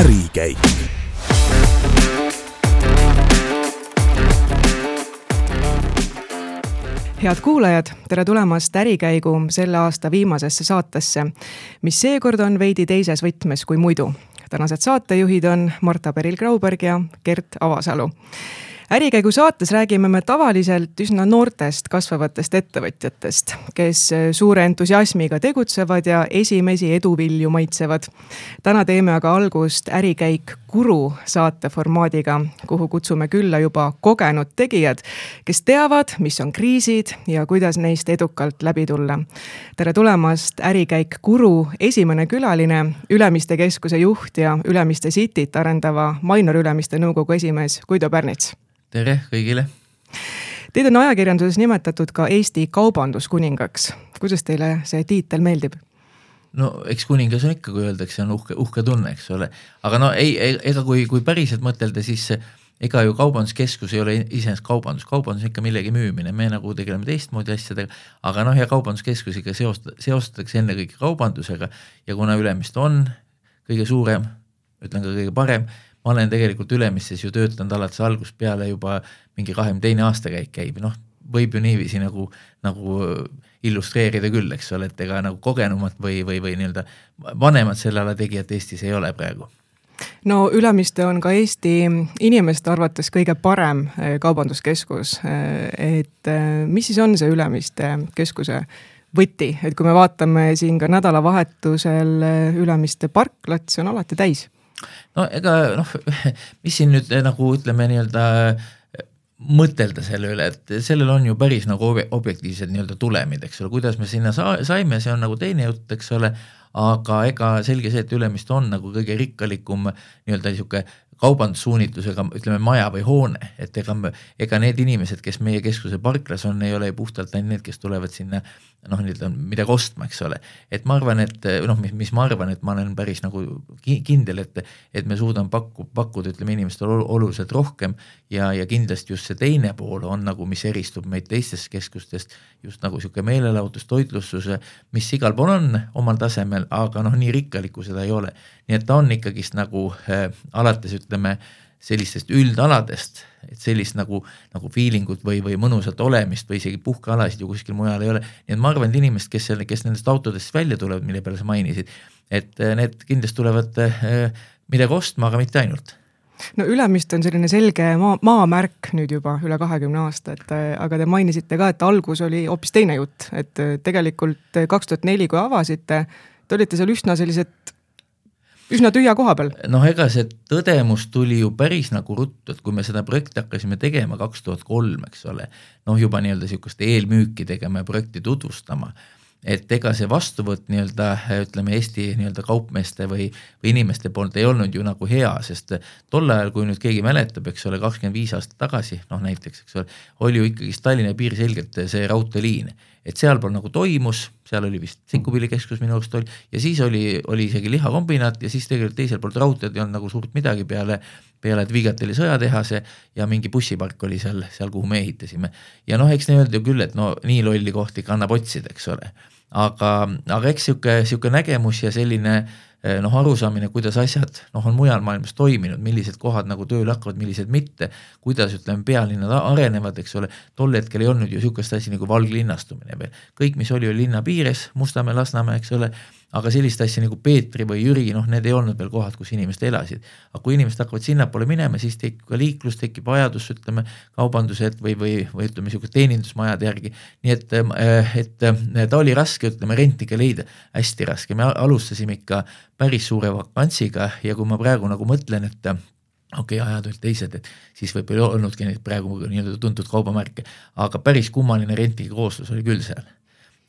ärikäik. head kuulajad, tere tulemast Ärikäigu selle aasta viimasesse saatesse, mis seekord on veidi teises võtmes kui muidu. tänased saatejuhid on Marta Peril-Grauberg ja Gert Avasalu ärikäigu saates räägime me tavaliselt üsna noortest kasvavatest ettevõtjatest, kes suure entusiasmiga tegutsevad ja esimesi eduvilju maitsevad. täna teeme aga algust Ärikäik Kuru saate formaadiga, kuhu kutsume külla juba kogenud tegijad, kes teavad, mis on kriisid ja kuidas neist edukalt läbi tulla. tere tulemast, Ärikäik Kuru esimene külaline, Ülemiste Keskuse juht ja Ülemiste Cityt arendava Mainor Ülemiste nõukogu esimees Guido Pärnits tere kõigile! Teid on ajakirjanduses nimetatud ka Eesti kaubanduskuningaks. kuidas teile see tiitel meeldib? no eks kuningas on ikka, kui öeldakse, on uhke, uhke tunne, eks ole, aga no ei, ega kui, kui päriselt mõtelda, siis ega ju kaubanduskeskus ei ole iseenesest kaubandus, kaubandus on ikka millegi müümine, me nagu tegeleme teistmoodi asjadega, aga noh, ja kaubanduskeskus ikka seost-, seostatakse ennekõike kaubandusega ja kuna Ülemiste on kõige suurem, ütlen ka kõige parem, ma olen tegelikult Ülemistes ju töötanud alates algusest peale juba mingi kahekümne teine aastakäik käib, noh, võib ju niiviisi nagu, nagu illustreerida küll, eks ole, et ega nagu kogenumat või, või, või nii-öelda vanemat selle ala tegijat Eestis ei ole praegu no Ülemiste on ka Eesti inimeste arvates kõige parem eh, kaubanduskeskus. Eh, et eh, mis siis on see Ülemiste keskuse võti, et kui me vaatame siin ka nädalavahetusel Ülemiste parklat, see on alati täis no ega noh, mis siin nüüd eh, nagu ütleme nii-öelda eh, mõtelda selle üle, et sellel on ju päris nagu objektiivsed nii-öelda tulemid, eks ole, kuidas me sinna sa saime, see on nagu teine jutt, eks ole, aga ega selge see, et Ülemiste on nagu kõige rikkalikum nii-öelda niisugune kaubandussuunitlusega ütleme maja või hoone, et ega, ega need inimesed, kes meie keskuse parklas on, ei ole ju puhtalt ainult need, kes tulevad sinna noh, nii-öelda midagi ostma, eks ole. et ma arvan, et noh, mis, mis ma arvan, et ma olen päris nagu kindel, et, et me suudame pakku, pakkuda, ütleme inimestele oluliselt rohkem ja, ja kindlasti just see teine pool on nagu, mis eristub meid teistest keskustest, just nagu niisugune meelelahutus, toitlustus, mis igal pool on omal tasemel, aga noh, nii rikkalikku seda ei ole. Nii et ta on ikkagist nagu äh, alates ütleme sellistest üldaladest, et sellist nagu, nagu feeling ut või, või mõnusat olemist või isegi puhkealasid ju kuskil mujal ei ole. nii et ma arvan, et inimesed, kes selle, kes nendest autodest välja tulevad, mille peale sa mainisid, et eh, need kindlasti tulevad äh, midagi ostma, aga mitte ainult no Ülemiste on selline selge maa, maamärk nüüd juba üle kahekümne aasta, et eh, aga te mainisite ka, et algus oli hoopis teine jutt, et tegelikult kaks tuhat neli, kui avasite, te olite seal üsna sellised üsna tühja koha peal. noh, ega see tõdemus tuli ju päris nagu ruttu, et kui me seda projekti hakkasime tegema kaks tuhat kolm, eks ole, noh juba nii-öelda niisugust eelmüüki tegema ja projekti tutvustama, et ega see vastuvõtt nii-öelda ütleme, Eesti nii-öelda kaupmeeste või, või inimeste poolt ei olnud ju nagu hea, sest tol ajal, kui nüüd keegi mäletab, eks ole, kakskümmend viis aastat tagasi, noh näiteks, eks ole, oli ju ikkagist Tallinna piir selgelt see raudteeliin et sealpool nagu toimus, seal oli vist Sikkupillikeskus minu arust oli ja siis oli, oli isegi lihakombinaat ja siis tegelikult teisel poolt raudteed ei olnud nagu suurt midagi peale, peale, et Viigati oli sõjatehase ja mingi bussipark oli seal, seal, kuhu me ehitasime. ja noh, eks nii öelda ju küll, et no nii lolli kohti ikka annab otsida, eks ole. aga, aga eks sihuke, sihuke nägemus ja selline äh, noh, arusaamine, kuidas asjad noh, on mujal maailmas toiminud, millised kohad nagu tööle hakkavad, millised mitte, kuidas ütleme, pealinnad arenevad, eks ole, tol hetkel ei olnud ju niisugust asja nagu valglinnastumine veel, kõik, mis oli, oli linna piires, Mustamäe, Lasnamäe, eks ole, aga sellist asja nagu Peetri või Jüri, noh, need ei olnud veel kohad, kus inimesed elasid. aga kui inimesed hakkavad sinnapoole minema, siis tekib ka liiklus, tekib vajadus, ütleme, kaubandused või, või, või ütleme, niisugune teenindusmajade järgi, nii et, äh, et äh, ta oli raske, ütleme, rentnikke leida, hästi raske, me alustasime ikka päris suure vakantsiga ja kui ma praegu nagu mõtlen, et okei okay,, ajad olid teised, et siis võib-olla ei olnudki neid praegu nii-öelda tuntud kaubamärke, aga päris kummaline rentiga kooslus oli küll seal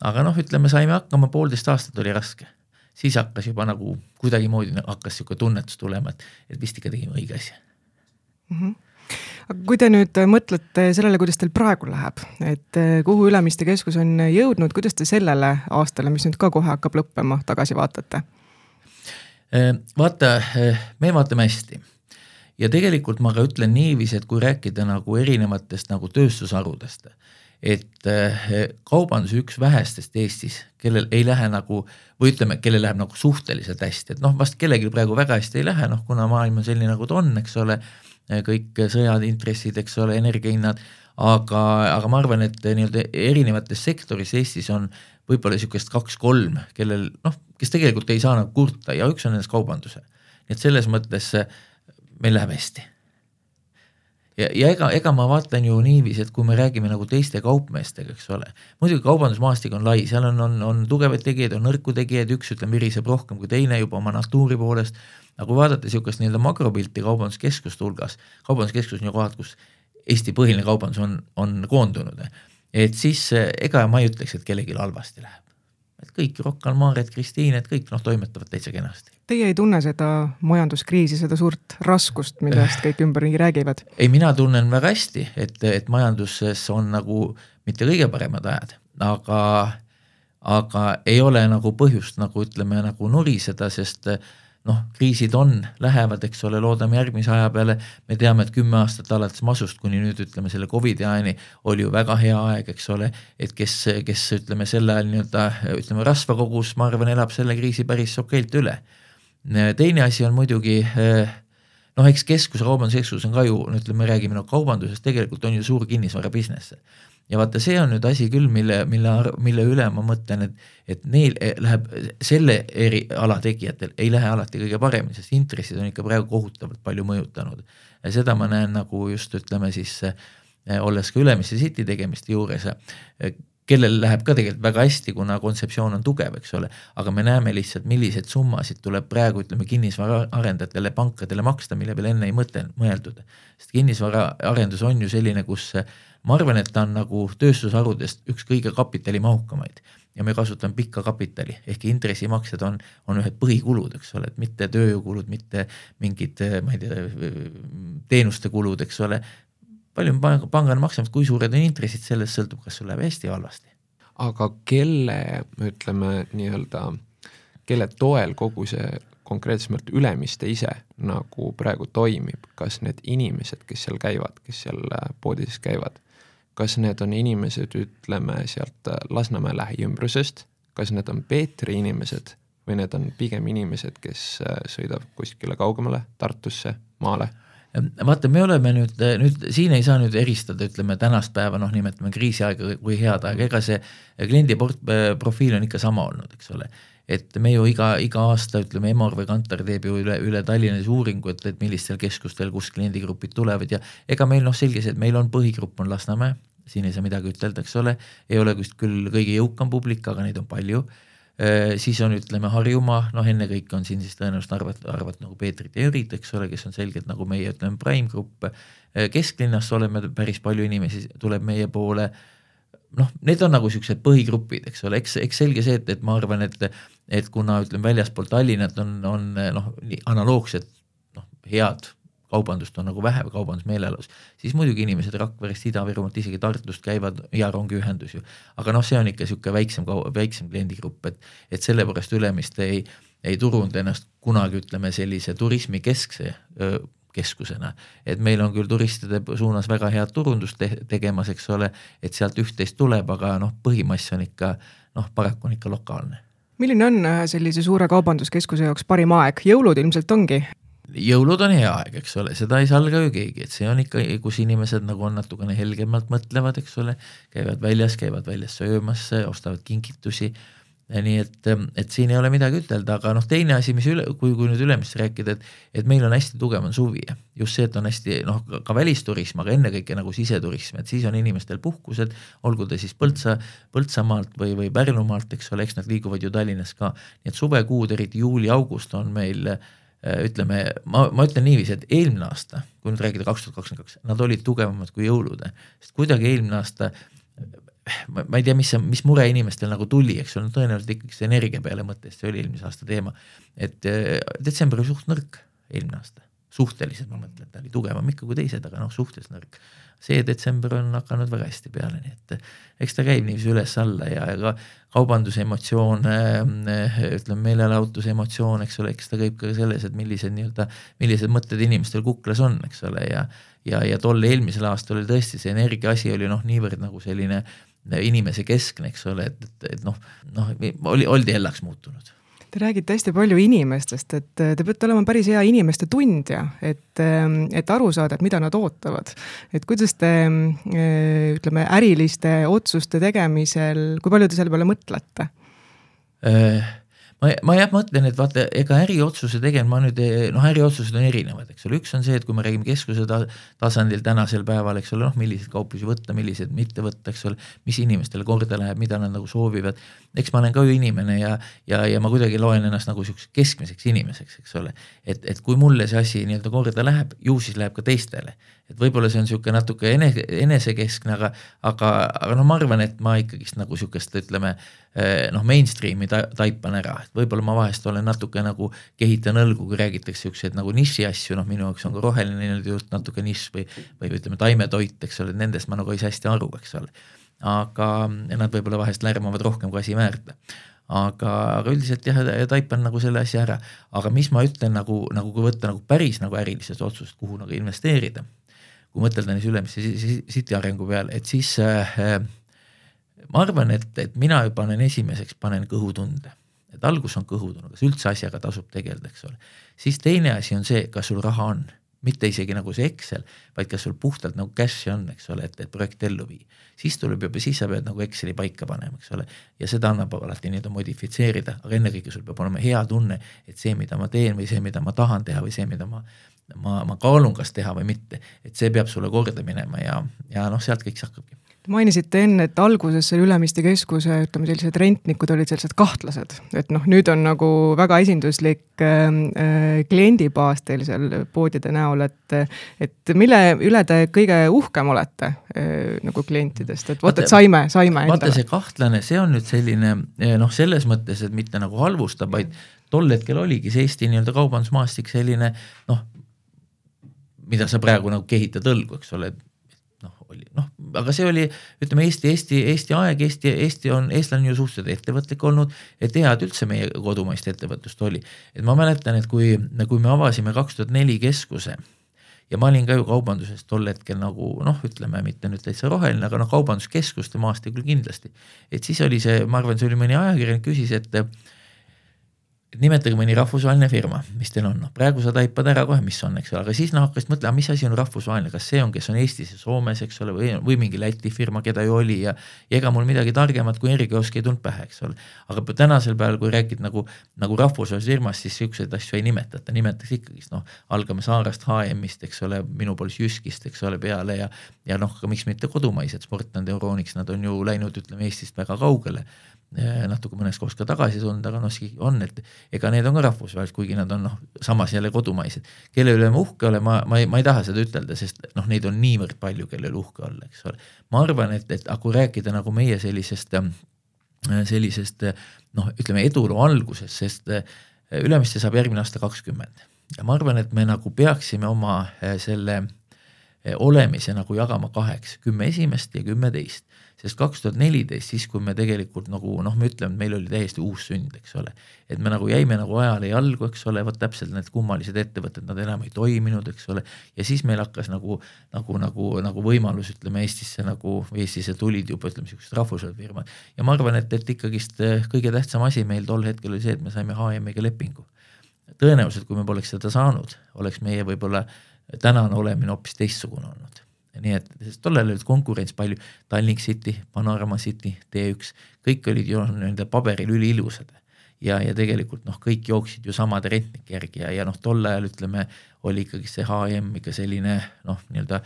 aga noh, ütleme, saime hakkama, poolteist aastat oli raske. siis hakkas juba nagu kuidagimoodi hakkas niisugune tunnetus tulema, et, et vist ikka tegime õige asja mm. -hmm aga kui te nüüd mõtlete sellele, kuidas teil praegu läheb, et eh, kuhu Ülemiste keskus on jõudnud, kuidas te sellele aastale, mis nüüd ka kohe hakkab lõppema, tagasi vaatate? Eh, vaata, eh, me vaatame hästi. Ja tegelikult ma ka ütlen niiviisi, et kui rääkida nagu erinevatest nagu tööstusharudest, et eh, kaubandus üks vähestest Eestis, kellel ei lähe nagu või ütleme, kellel läheb nagu suhteliselt hästi, et noh, vast kellelgi praegu väga hästi ei lähe, noh kuna maailm on selline, nagu ta on, eks ole, kõik sõjad, intressid, eks ole, energiahinnad, aga, aga ma arvan, et nii-öelda erinevates sektoris Eestis on võib-olla niisugust kaks-kolm, kellel noh, kes tegelikult ei saa nagu kurta ja üks on nendest kaubanduse. nii et selles mõttes meil läheb hästi ja, ja ega, ega ma vaatan ju niiviisi, et kui me räägime nagu teiste kaupmeestega, eks ole, muidugi kaubandusmaastik on lai, seal on, on, on tugevaid tegijaid, on nõrku tegijaid, üks ütleme viriseb rohkem kui teine juba oma natuuri poolest, aga kui vaadata niisugust nii-öelda makropilti kaubanduskeskuste hulgas, kaubanduskeskus on ju kohad, kus Eesti põhiline kaubandus on, on koondunud, et siis ega ma ei ütleks, et kellelgi halvasti läheb et kõik, Rocca al Mare, Kristiine, et kõik noh, toimetavad täitsa kenasti. Teie ei tunne seda majanduskriisi, seda suurt raskust, millest kõik ümberringi räägivad? ei, mina tunnen väga hästi, et, et majanduses on nagu mitte kõige paremad ajad, aga, aga ei ole nagu põhjust nagu ütleme, nagu nuriseda, sest äh, noh, kriisid on, lähevad, eks ole, loodame järgmise aja peale, me teame, et kümme aastat alates masust kuni nüüd ütleme selle Covidi ajani oli ju väga hea aeg, eks ole, et kes, kes ütleme sel ajal nii-öelda ütleme rasva kogus, ma arvan, elab selle kriisi päris okeilt üle. teine asi on muidugi noh, eks keskus, kaubanduskeskus on ka ju, no ütleme, me räägime no kaubandusest, tegelikult on ju suur kinnisvara business ja vaata, see on nüüd asi küll, mille, mille, mille üle ma mõtlen, et, et neil eh, läheb, selle eriala tegijatel ei lähe alati kõige paremini, sest intressid on ikka praegu kohutavalt palju mõjutanud. ja seda ma näen nagu just ütleme siis eh, olles ka Ülemiste City tegemiste juures, eh, kellel läheb ka tegelikult väga hästi, kuna kontseptsioon on tugev, eks ole, aga me näeme lihtsalt, milliseid summasid tuleb praegu ütleme kinnisvaraarendajatele, pankadele maksta, mille peale enne ei mõtle, mõeldud. sest kinnisvaraarendus on ju selline, kus ma arvan, et ta on nagu tööstusharudest üks kõige kapitalimahukamaid ja me kasutame pikka kapitali, ehk intressimaksed on, on ühed põhikulud, eks ole, et mitte tööjõukulud, mitte mingid, ma ei tea, teenuste kulud, eks ole. Palju me pangana maksame, kui suured on intressid, sellest sõltub, kas sul läheb hästi või halvasti. aga kelle, ütleme nii-öelda, kelle toel kogu see konkreetsemalt Ülemiste ise nagu praegu toimib, kas need inimesed, kes seal käivad, kes seal poodides käivad kas need on inimesed, ütleme sealt Lasnamäe lähiümbrusest, kas need on Peetri inimesed või need on pigem inimesed, kes äh, sõidavad kuskile kaugemale, Tartusse, maale? Vaata, me oleme nüüd, nüüd siin ei saa nüüd eristada, ütleme tänast päeva, noh, nimetame kriisiaega või head aega, ega see kliendi port-, profiil on ikka sama olnud, eks ole. Et me ju iga, iga aasta ütleme, Emor või Kantar teeb ju üle, üle Tallinnas uuringu, et, et millistel keskustel, kus kliendigrupid tulevad ja ega meil noh, selge see, et meil on põhigrupp on Lasnamäe, siin ei saa midagi ütelda, eks ole, ei ole vist küll kõige jõukam publik, aga neid on palju siis on, ütleme Harjumaa, noh, ennekõike on siin siis tõenäoliselt arvat-, arvat nagu Peetrit ja Jürit, eks ole, kes on selgelt nagu meie, ütleme, prime grupp. Äh, kesklinnast oleme päris palju inimesi tuleb meie poole noh, need on nagu niisugused põhigrupid, eks ole, eks, eks selge see, et, et ma arvan, et, et kuna ütleme, väljaspool Tallinnat on, on noh, analoogsed noh, head kaubandust on nagu vähe kaubandusmeeleolus, siis muidugi inimesed Rakverest, Ida-Virumaalt, isegi Tartust käivad ja rongiühendus ju. aga noh, see on ikka niisugune väiksem, väiksem kliendigrupp, et, et sellepärast Ülemiste ei, ei turunud ennast kunagi ütleme sellise turismikeskse keskusena, et meil on küll turistide suunas väga head turundust te tegemas, eks ole, et sealt üht-teist tuleb, aga noh, põhimass on ikka noh, paraku on ikka lokaalne. milline on äh, sellise suure kaubanduskeskuse jaoks parim aeg, jõulud ilmselt ongi? Jõulud on hea aeg, eks ole, seda ei salga ju keegi, et see on ikka, kus inimesed nagu on natukene helgemalt mõtlevad, eks ole, käivad väljas, käivad väljas söömas, ostavad kingitusi. Nii et, et siin ei ole midagi ütelda, aga noh, teine asi, mis üle, kui, kui nüüd Ülemiste rääkida, et, et meil on hästi tugev on suvi, just see, et on hästi noh, ka välisturism, aga ennekõike nagu siseturism, et siis on inimestel puhkused, olgu ta siis Põltsa, Põltsamaalt või, või Pärnumaalt, eks ole, eks nad liiguvad ju Tallinnas ka, nii et suvekuud, eriti juuli-august on meil ütleme, ma, ma ütlen niiviisi, et eelmine aasta, kui nüüd rääkida kaks tuhat kakskümmend kaks, nad olid tugevamad kui jõulud, sest kuidagi eelmine aasta ma, ma ei tea, mis, mis mure inimestel nagu tuli, eks ole, tõenäoliselt ikkagi see energia peale mõttes, see oli eelmise aasta teema. et äh, detsember oli suht nõrk eelmine aasta suhteliselt ma mõtlen, ta oli tugevam ikka kui teised, aga noh, suhteliselt nõrk. See detsember on hakanud väga hästi peale, nii et eks ta käib niiviisi üles-alla ja, ja ka kaubanduse emotsioon, ütleme meelelahutuse emotsioon, eks ole, eks ta käib ka selles, et millised nii-öelda, millised mõtted inimestel kuklas on, eks ole, ja ja, ja tol eelmisel aastal oli tõesti see energia asi oli noh, niivõrd nagu selline inimese keskne, eks ole, et, et, et noh, noh, oli, oldi hellaks muutunud Te räägite hästi palju inimestest, et te peate olema päris hea inimeste tundja, et, et aru saada, et mida nad ootavad. et kuidas te ütleme, äriliste otsuste tegemisel, kui palju te selle peale mõtlete? Äh, ma, ma jah mõtlen, et vaata, ega äriotsuse tegemine, ma nüüd, noh, äriotsused on erinevad, eks ole, üks on see, et kui me räägime keskuse ta, tasandil tänasel päeval, eks ole, noh, milliseid kauplusi võtta, milliseid mitte võtta, eks ole, mis inimestele korda läheb, mida nad nagu soovivad. eks ma olen ka ju inimene ja, ja, ja ma kuidagi loen ennast nagu siukseks keskmiseks inimeseks, eks ole. et, et kui mulle see asi nii-öelda korda läheb, ju siis läheb ka teistele et võib-olla see on niisugune natuke enese, enesekeskne, aga, aga, aga noh, ma arvan, et ma ikkagist nagu niisugust, ütleme eh, noh, mainstream'i ta, taipan ära, et võib-olla ma vahest olen natuke nagu kehitan õlgu, kui räägitakse niisuguseid nagu niši asju, noh, minu jaoks on ka roheline jutt natuke nišš või, või ütleme, taimetoit, eks ole, nendest ma nagu ei saa hästi aru, eks ole. aga nad võib-olla vahest lärmavad rohkem, kui asi väärt aga, aga üldiselt jah, taipan nagu selle asja ära, aga mis ma ütlen nagu, nagu kui võtta nagu päris nagu ärilised otsused, kuhu nagu investeerida kui mõtelda neis Ülemiste City arengu peale, et siis äh, ma arvan, et, et mina ju panen esimeseks, panen kõhutunde. et algus on kõhutunne, kas üldse asjaga tasub tegeleda, eks ole. siis teine asi on see, kas sul raha on, mitte isegi nagu see Excel, vaid kas sul puhtalt nagu cash'i on, eks ole, et, et projekt ellu viia. siis tuleb juba, siis sa pead nagu Exceli paika panema, eks ole, ja seda annab alati nii-öelda modifitseerida, aga ennekõike sul peab olema hea tunne, et see, mida ma teen või see, mida ma tahan teha või see, mida ma ma, ma kaalun, kas teha või mitte, et see peab sulle korda minema ja, ja noh, sealt kõik see hakkabki. Te mainisite enne, et alguses selle Ülemiste keskuse, ütleme sellised rentnikud olid sellised kahtlased, et noh, nüüd on nagu väga esinduslik äh, äh kliendibaas teil seal poodide näol, et et mille üle te kõige uhkem olete äh, nagu klientidest, et vot, et saime, saime vaata see kahtlane, see on nüüd selline noh, selles mõttes, et mitte nagu halvustab, vaid tol hetkel oligi see Eesti nii-öelda kaubandusmaastik selline noh, mida sa praegu nagu kehitad õlgu, eks ole, noh, oli noh, aga see oli, ütleme Eesti, Eesti, Eesti aeg, Eesti, Eesti on, eestlane on ju suhteliselt ettevõtlik olnud, et head üldse meie kodumaist ettevõtlust oli. et ma mäletan, et kui, kui me avasime kaks tuhat neli keskuse ja ma olin ka ju kaubanduses tol hetkel nagu noh, ütleme mitte nüüd täitsa roheline, aga noh, kaubanduskeskuste maastikul kindlasti. et siis oli see, ma arvan, see oli mõni ajakirjanik küsis, et et nimetage mõni rahvusvaheline firma, mis teil on, noh praegu sa taipad ära kohe, mis on, eks ole, aga siis noh hakkasid mõtlema, mis asi on rahvusvaheline, kas see on, kes on Eestis ja Soomes, eks ole, või, või mingi Läti firma, keda ju oli ja, ja ega mul midagi targemat kui erikiosk ei tulnud pähe, eks ole. aga tänasel päeval, kui räägid nagu, nagu rahvusvahelisest firmast, siis siukseid asju ei nimetata, nimetatakse ikkagist noh, algame Saarast, HM-ist, eks ole, minu poolest Jyskist, eks ole, peale ja, ja noh, miks mitte kodumaised, Sportland, Euronics, nad on ju läinud, ütleme Eestist väga kaugele natuke mõnes kohas ka tagasi tulnud, aga noh, siiski on, et ega need on ka rahvusvahelised, kuigi nad on noh, samas jälle kodumaised. kelle üle ma uhke olen, ma, ma ei, ma ei taha seda ütelda, sest noh, neid on niivõrd palju, kelle üle uhke olla, eks ole. ma arvan, et, et kui rääkida nagu meie sellisest, sellisest noh, ütleme eduloo algusest, sest Ülemiste saab järgmine aasta kakskümmend ja ma arvan, et me nagu peaksime oma selle olemise nagu jagama kaheks, kümme esimest ja kümme teist sest kaks tuhat neliteist, siis kui me tegelikult nagu noh, me ütleme, et meil oli täiesti uus sünd, eks ole. et me nagu jäime nagu ajale jalgu, eks ole, vot täpselt need kummalised ettevõtted, nad enam ei toiminud, eks ole. ja siis meil hakkas nagu, nagu, nagu, nagu võimalus, ütleme Eestisse nagu, Eestisse tulid juba ütleme siuksed rahvusvahelised firmad. ja ma arvan, et, et ikkagist eh, kõige tähtsam asi meil tol hetkel oli see, et me saime HM-iga lepingu. tõenäoliselt, kui me poleks seda saanud, oleks meie võib-olla tänane olemine hoopis teistsugune olnud nii et, sest tollal olid konkurents palju, Tallink City, Panorama City, T1, kõik olid ju nii-öelda paberil üliilusad. ja, ja tegelikult noh, kõik jooksid ju samade rentnike järgi ja, ja noh, tol ajal ütleme, oli ikkagi see HM ikka selline noh, nii-öelda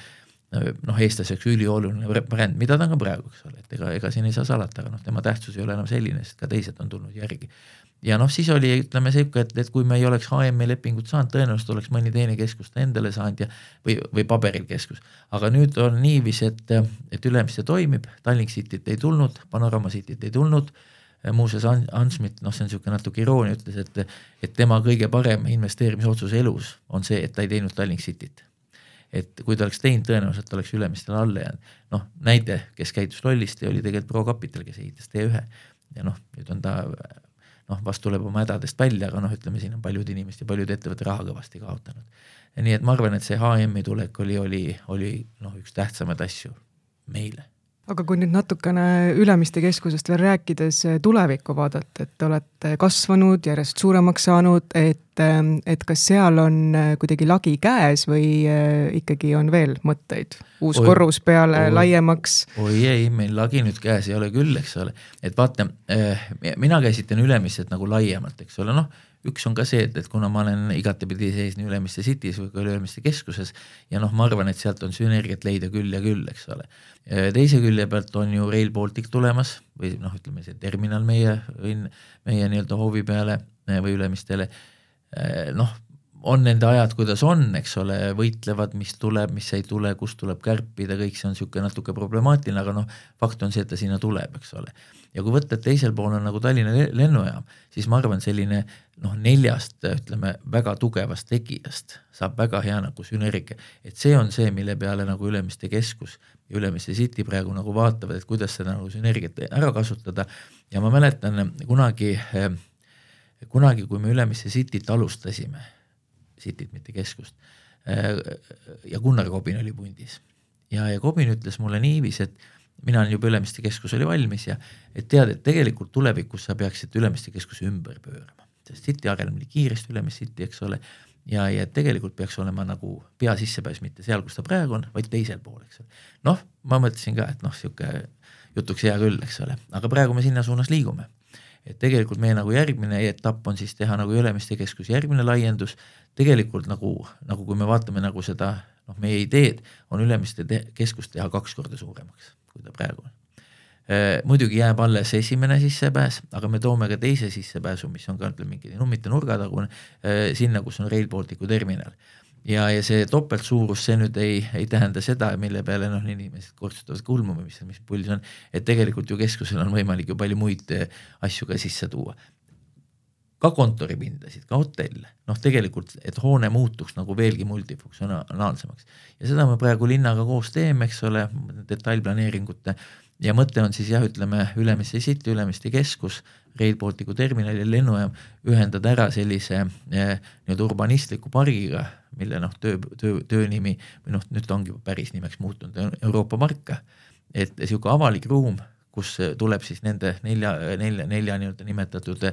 noh, eestlaseks ülioluline bränd, mida ta on ka praegu, eks ole, et ega, ega siin ei saa salata, aga noh, tema tähtsus ei ole enam selline, sest ka teised on tulnud järgi ja noh, siis oli, ütleme sihuke, et, et kui me ei oleks HM-i lepingut saanud, tõenäoliselt oleks mõni teine keskus ta endale saanud ja või, või paberil keskus. aga nüüd on niiviisi, et, et Ülemiste toimib, Tallink Cityt ei tulnud, Panorama Cityt ei tulnud muuseas Ansmit, noh, see on niisugune natuke iroonia, ütles, et et tema kõige parem investeerimisotsus elus on see, et ta ei teinud Tallink Cityt. et kui ta oleks teinud, tõenäoliselt oleks Ülemistele alla jäänud. noh, näide, kes käitus lollisti, oli tegelikult Pro Capital, kes ehitas T1 ja noh, nüüd on ta noh, vast tuleb oma hädadest välja, aga noh, ütleme siin on paljud inimesed ja paljud ettevõtted raha kõvasti kaotanud. nii et ma arvan, et see HM-i tulek oli, oli, oli noh, üks tähtsamaid asju meile aga kui nüüd natukene Ülemiste keskusest veel rääkides eh, tulevikku vaadata, et te olete kasvanud, järjest suuremaks saanud, et, eh, et kas seal on eh, kuidagi lagi käes või ikkagi on veel mõtteid? uus oi, korrus peale, laiemaks? oi ei, meil lagi nüüd käes ei ole küll, eks ole, et vaata, mina käsitlen Ülemistet nagu laiemalt, eks ole, noh üks on ka see, et, et kuna ma olen igatepidi sees nii Ülemiste City's kui ka Ülemiste keskuses ja noh, ma arvan, et sealt on sünergiat leida küll ja küll, eks ole. teise külje pealt on ju Rail Baltic tulemas või noh, ütleme see terminal meie, meie nii-öelda hoovi peale või Ülemistele, noh, on nende ajad, kuidas on, eks ole, võitlevad, mis tuleb, mis ei tule, kust tuleb kärpida, kõik see on niisugune natuke problemaatiline, aga noh, fakt on see, et ta sinna tuleb, eks ole. ja kui võtta, et teisel pool on nagu Tallinna lennujaam, siis ma arvan, selline noh, neljast ütleme väga tugevast tegijast saab väga hea nagu sünergia, et see on see, mille peale nagu Ülemiste keskus ja Ülemiste City praegu nagu vaatavad, et kuidas seda nagu sünergiat ära kasutada. Ja ma mäletan kunagi, kunagi, kui me Ülemiste Cityt alustasime Cityt, mitte keskust. Äh, ja Gunnar Kobin oli pundis. Ja, ja Kobin ütles mulle niiviisi, et mina olin juba Ülemiste keskus oli valmis ja et tead, et tegelikult tulevikus sa peaksid Ülemiste keskuse ümber pöörama, City areneb nii kiiresti, Ülemiste City, eks ole, ja, ja tegelikult peaks olema nagu pea sissepääs mitte seal, kus ta praegu on, vaid teisel pool, eks ole. noh, ma mõtlesin ka, et noh, niisugune jutuks hea küll, eks ole, aga praegu me sinna suunas liigume et tegelikult meie nagu järgmine etapp on siis teha nagu Ülemiste keskus järgmine laiendus, tegelikult nagu, nagu kui me vaatame nagu seda noh, meie ideed on Ülemiste te keskus teha kaks korda suuremaks, kui ta praegu on. Äh, muidugi jääb alles esimene sissepääs, aga me toome ka teise sissepääsu, mis on ka ütleme mingi nummite nurgatagune, äh, sinna, kus on Rail Balticu terminal ja, ja see topeltsuurus, see nüüd ei, ei tähenda seda, mille peale noh, inimesed kortsutavad kulmu või mis, mis puldis on, et tegelikult ju keskusel on võimalik ju palju muid eh, asju ka sisse tuua. Ka kontoripindasid, ka hotelle, noh tegelikult, et hoone muutuks nagu veelgi multifunktsionaalsemaks. Ja seda me praegu linnaga koos teeme, eks ole, detailplaneeringute. Ja mõte on siis jah, ütleme Ülemiste City, Ülemiste keskus, Rail Balticu terminal ja lennujaam ühendada ära sellise eh, nii-öelda urbanistliku pargiga, mille noh, töö, töö, töönimi või noh, nüüd ta ongi päris nimeks muutunud Euroopa Marka, et niisugune avalik ruum, kus tuleb siis nende nelja, nelja, nelja nii-öelda nimetatud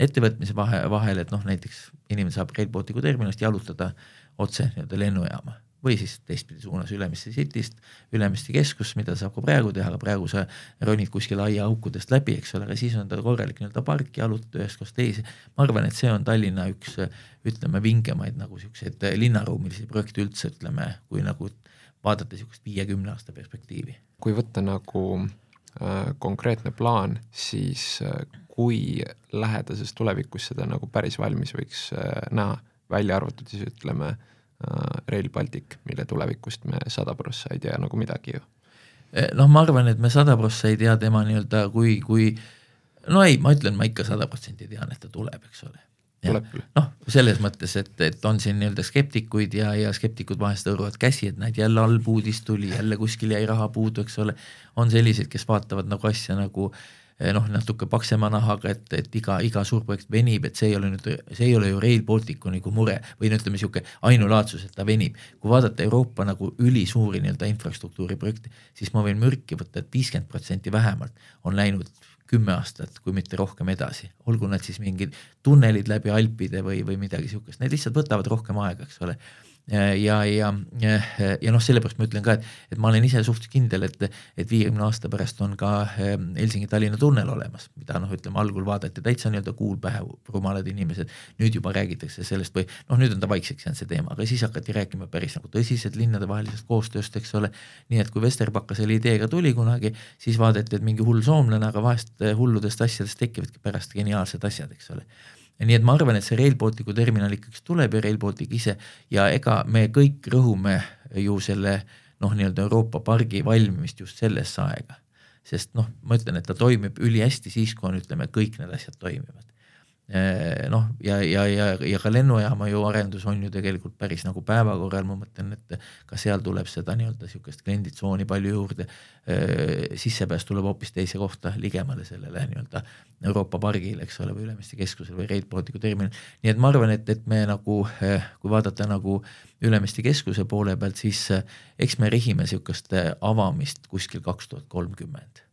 ettevõtmise vahe, vahel, et noh, näiteks inimene saab Rail Balticu terminalist jalutada otse nii-öelda lennujaama või siis teistpidi suunas Ülemiste Cityst, Ülemiste keskus, mida saab ka praegu teha, aga praegu sa ronid kuskil aiaaukudest läbi, eks ole, aga siis on ta korralik nii-öelda park, jalutad ühest kohast teise. ma arvan, et see on Tallinna üks ütleme vingemaid nagu siukseid linnaruumilisi projekte üldse, ütleme, kui nagu vaadata niisugust viiekümne aasta perspektiivi. kui võtta nagu konkreetne plaan, siis äh, kui lähedases tulevikus seda nagu päris valmis võiks äh, näha, välja arvatud siis ütleme äh, Äh, Rail Baltic, mille tulevikust me sada prossa ei tea nagu midagi ju. Noh, ma arvan, et me sada prossa ei tea tema nii-öelda, kui, kui no ei, ma ütlen, ma ikka sada protsenti tean, et ta tuleb, eks ole. Noh, selles mõttes, et, et on siin nii-öelda skeptikuid ja, ja skeptikud vahest hõõruvad käsi, et näed, jälle halb uudis tuli, jälle kuskil jäi raha puudu, eks ole. on selliseid, kes vaatavad nagu asja nagu Eh, noh, natuke paksema nahaga, et, et iga, iga suurprojekt venib, et see ei ole nüüd, see ei ole ju Rail Balticu nagu mure või no ütleme, niisugune ainulaadsus, et ta venib. kui vaadata Euroopa nagu ülisuuri nii-öelda infrastruktuuriprojekte, siis ma võin mürki võtta et, et viiskümmend protsenti vähemalt on läinud kümme aastat, kui mitte rohkem edasi, olgu need siis mingid tunnelid läbi Alpide või, või midagi niisugust, need lihtsalt võtavad rohkem aega, eks ole ja, ja, ja, noh, sellepärast ma ütlen ka, et, et ma olen ise suht kindel, et, et viiekümne aasta pärast on ka ehm, Helsingi-Tallinna tunnel olemas, mida noh, ütleme algul vaadati täitsa nii-öelda kuul pähe, rumalad inimesed, nüüd juba räägitakse sellest või noh, nüüd on ta vaikseks jäänud see teema, aga siis hakati rääkima päris nagu tõsiselt linnadevahelisest koostööst, eks ole. nii et kui Vesterpakas selle ideega tuli kunagi, siis vaadati, et mingi hull soomlane, aga vahest hulludest asjadest tekivadki pärast geniaalsed asjad, eks ole nii et ma arvan, et see Rail Balticu terminal ikkagi tuleb ja Rail Baltic ise ja ega me kõik rõhume ju selle noh, nii-öelda Euroopa pargi valmimist just sellesse aega. sest noh, ma ütlen, et ta toimib ülihästi siis, kui on, ütleme, kõik need asjad toimivad noh, ja, ja, ja, ja ka lennujaama ju arendus on ju tegelikult päris nagu päevakorral, ma mõtlen, et ka seal tuleb seda nii-öelda niisugust klienditsooni palju juurde. Eh, sissepääs tuleb hoopis teise kohta, ligemale sellele nii-öelda Euroopa pargile, eks ole, või Ülemiste keskusele või Rail Balticu terminal. nii et ma arvan, et, et me nagu, eh, kui vaadata nagu Ülemiste keskuse poole pealt, siis eks me rihime niisugust avamist kuskil kaks tuhat kolmkümmend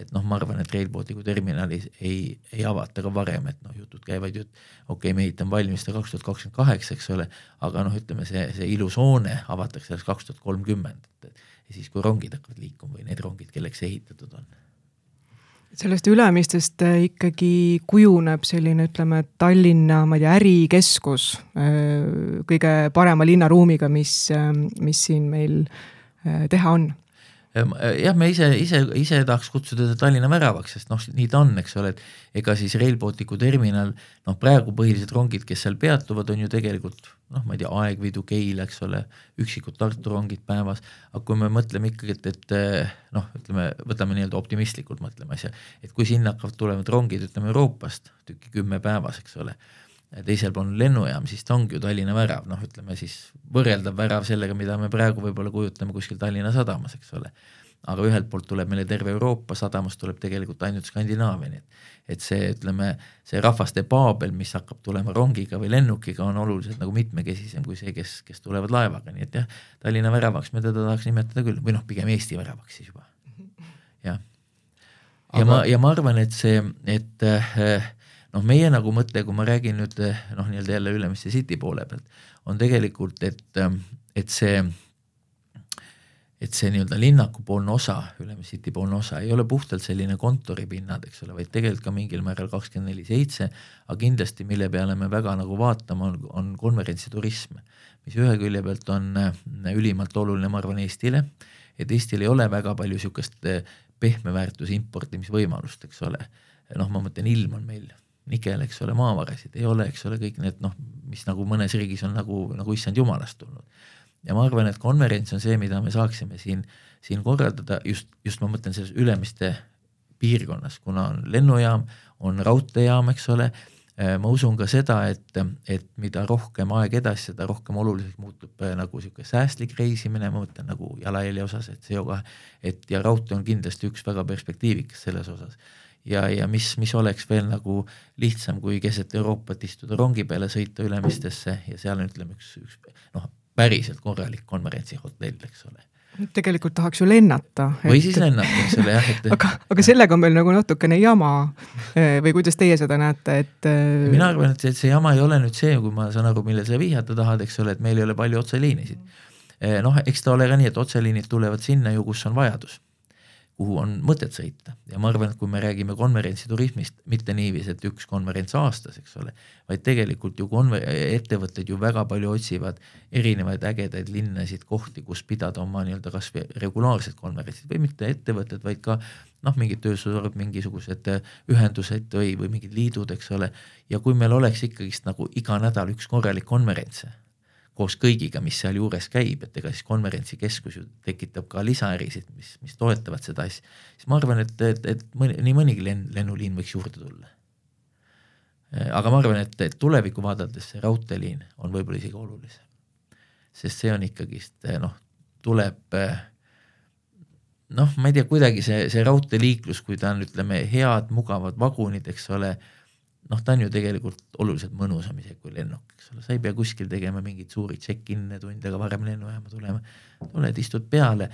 et noh, ma arvan, et Rail Balticu terminalis ei, ei avata ka varem, et noh, jutud käivad ju, et okei okay,, me ehitame valmis seda kaks tuhat kakskümmend kaheksa, eks ole, aga noh, ütleme see, see ilus hoone avatakse alles kaks tuhat kolmkümmend, et ja siis, kui rongid hakkavad liikuma või need rongid, kelleks ehitatud on. Sellest Ülemistest äh, ikkagi kujuneb selline, ütleme, Tallinna, ma ei tea, ärikeskus äh, kõige parema linnaruumiga, mis, äh, mis siin meil teha on jah, me ise, ise, ise tahaks kutsuda teda Tallinna väravaks, sest noh, nii ta on, eks ole, et ega siis Rail Balticu terminal, noh praegu põhilised rongid, kes seal peatuvad, on ju tegelikult noh, ma ei tea, Aegviidu, Keila, eks ole, üksikud Tartu rongid päevas, aga kui me mõtleme ikkagi, et, et eh, noh, ütleme, võtame nii-öelda optimistlikult mõtleme asja, et kui sinna hakkavad tulema rongid, ütleme Euroopast tükki kümme päevas, eks ole teisel pool on lennujaam, siis ta ongi ju Tallinna värav, noh, ütleme siis võrreldav värav sellega, mida me praegu võib-olla kujutame kuskil Tallinna sadamas, eks ole. aga ühelt poolt tuleb meile terve Euroopa, sadamast tuleb tegelikult ainult Skandinaavia, nii et et see, ütleme, see rahvaste paabel, mis hakkab tulema rongiga või lennukiga, on oluliselt nagu mitmekesisem kui see, kes, kes tulevad laevaga, nii et jah, Tallinna väravaks me teda tahaks nimetada küll, või noh, pigem Eesti väravaks siis juba, jah. ja aga... ma, ja ma arvan, et see, et äh, noh, meie nagu mõte, kui ma räägin nüüd noh, nii-öelda jälle Ülemiste City poole pealt, on tegelikult, et, et see, et see nii-öelda linnakupoolne osa, Ülemiste City poolne osa ei ole puhtalt selline kontoripinnad, eks ole, vaid tegelikult ka mingil määral kakskümmend neli seitse, aga kindlasti, mille peale me väga nagu vaatame, on, on konverentsiturism, mis ühe külje pealt on ülimalt oluline, ma arvan, Eestile, et Eestil ei ole väga palju niisugust pehme väärtuse importimisvõimalust, eks ole. Noh, ma mõtlen, ilm on meil nikel, eks ole, maavarasid ei ole, eks ole, kõik need noh, mis nagu mõnes riigis on nagu, nagu issand jumalast tulnud. ja ma arvan, et konverents on see, mida me saaksime siin, siin korraldada just, just ma mõtlen selles Ülemiste piirkonnas, kuna on lennujaam, on raudteejaam, eks ole, äh, ma usun ka seda, et, et mida rohkem aeg edasi, seda rohkem oluliseks muutub äh, nagu niisugune säästlik reisimine, ma mõtlen nagu jalajälje osas, et CO2, et ja raudtee on kindlasti üks väga perspektiivikas selles osas ja, ja mis, mis oleks veel nagu lihtsam, kui keset Euroopat istuda rongi peale, sõita Ülemistesse ja seal on, ütleme, üks, üks noh, päriselt korralik konverentsihotell, eks ole tegelikult tahaks ju lennata. või siis lennata, eks ole jah, et aga, aga sellega on meil nagu natukene jama või kuidas teie seda näete, et mina arvan, et see, see jama ei ole nüüd see, kui ma saan aru, millele sa vihjata tahad, eks ole, et meil ei ole palju otseliinisid. noh, eks ta ole ka nii, et otseliinid tulevad sinna ju, kus on vajadus kuhu on mõtet sõita. Ja ma arvan, et kui me räägime konverentsiturismist, mitte niiviisi, et üks konverents aastas, eks ole, vaid tegelikult ju konver-, ettevõtted ju väga palju otsivad erinevaid ägedaid linnasid, kohti, kus pidada oma nii-öelda kasvõi regulaarsed konverentsid või mitte ettevõtted, vaid ka noh, mingid tööstusharud, mingisugused ühendused või, või mingid liidud, eks ole, ja kui meil oleks ikkagist nagu iga nädal üks korralik konverents koos kõigiga, mis sealjuures käib, et ega siis konverentsikeskus ju tekitab ka lisaärisid, mis, mis toetavad seda asja, siis ma arvan, et, et, et mõni, nii mõnigi lenn, lennuliin võiks juurde tulla. aga ma arvan, et, et tulevikku vaadates see raudteeliin on võib-olla isegi olulisem. sest see on ikkagist noh, tuleb noh, ma ei tea, kuidagi see, see raudteeliiklus, kui ta on, ütleme, head, mugavad vagunid, eks ole noh, ta on ju tegelikult oluliselt mõnusam isegi kui lennuk, eks ole, sa ei pea kuskil tegema mingeid suuri check-in'e tund aega varem lennujaama tulema, tuled, istud peale.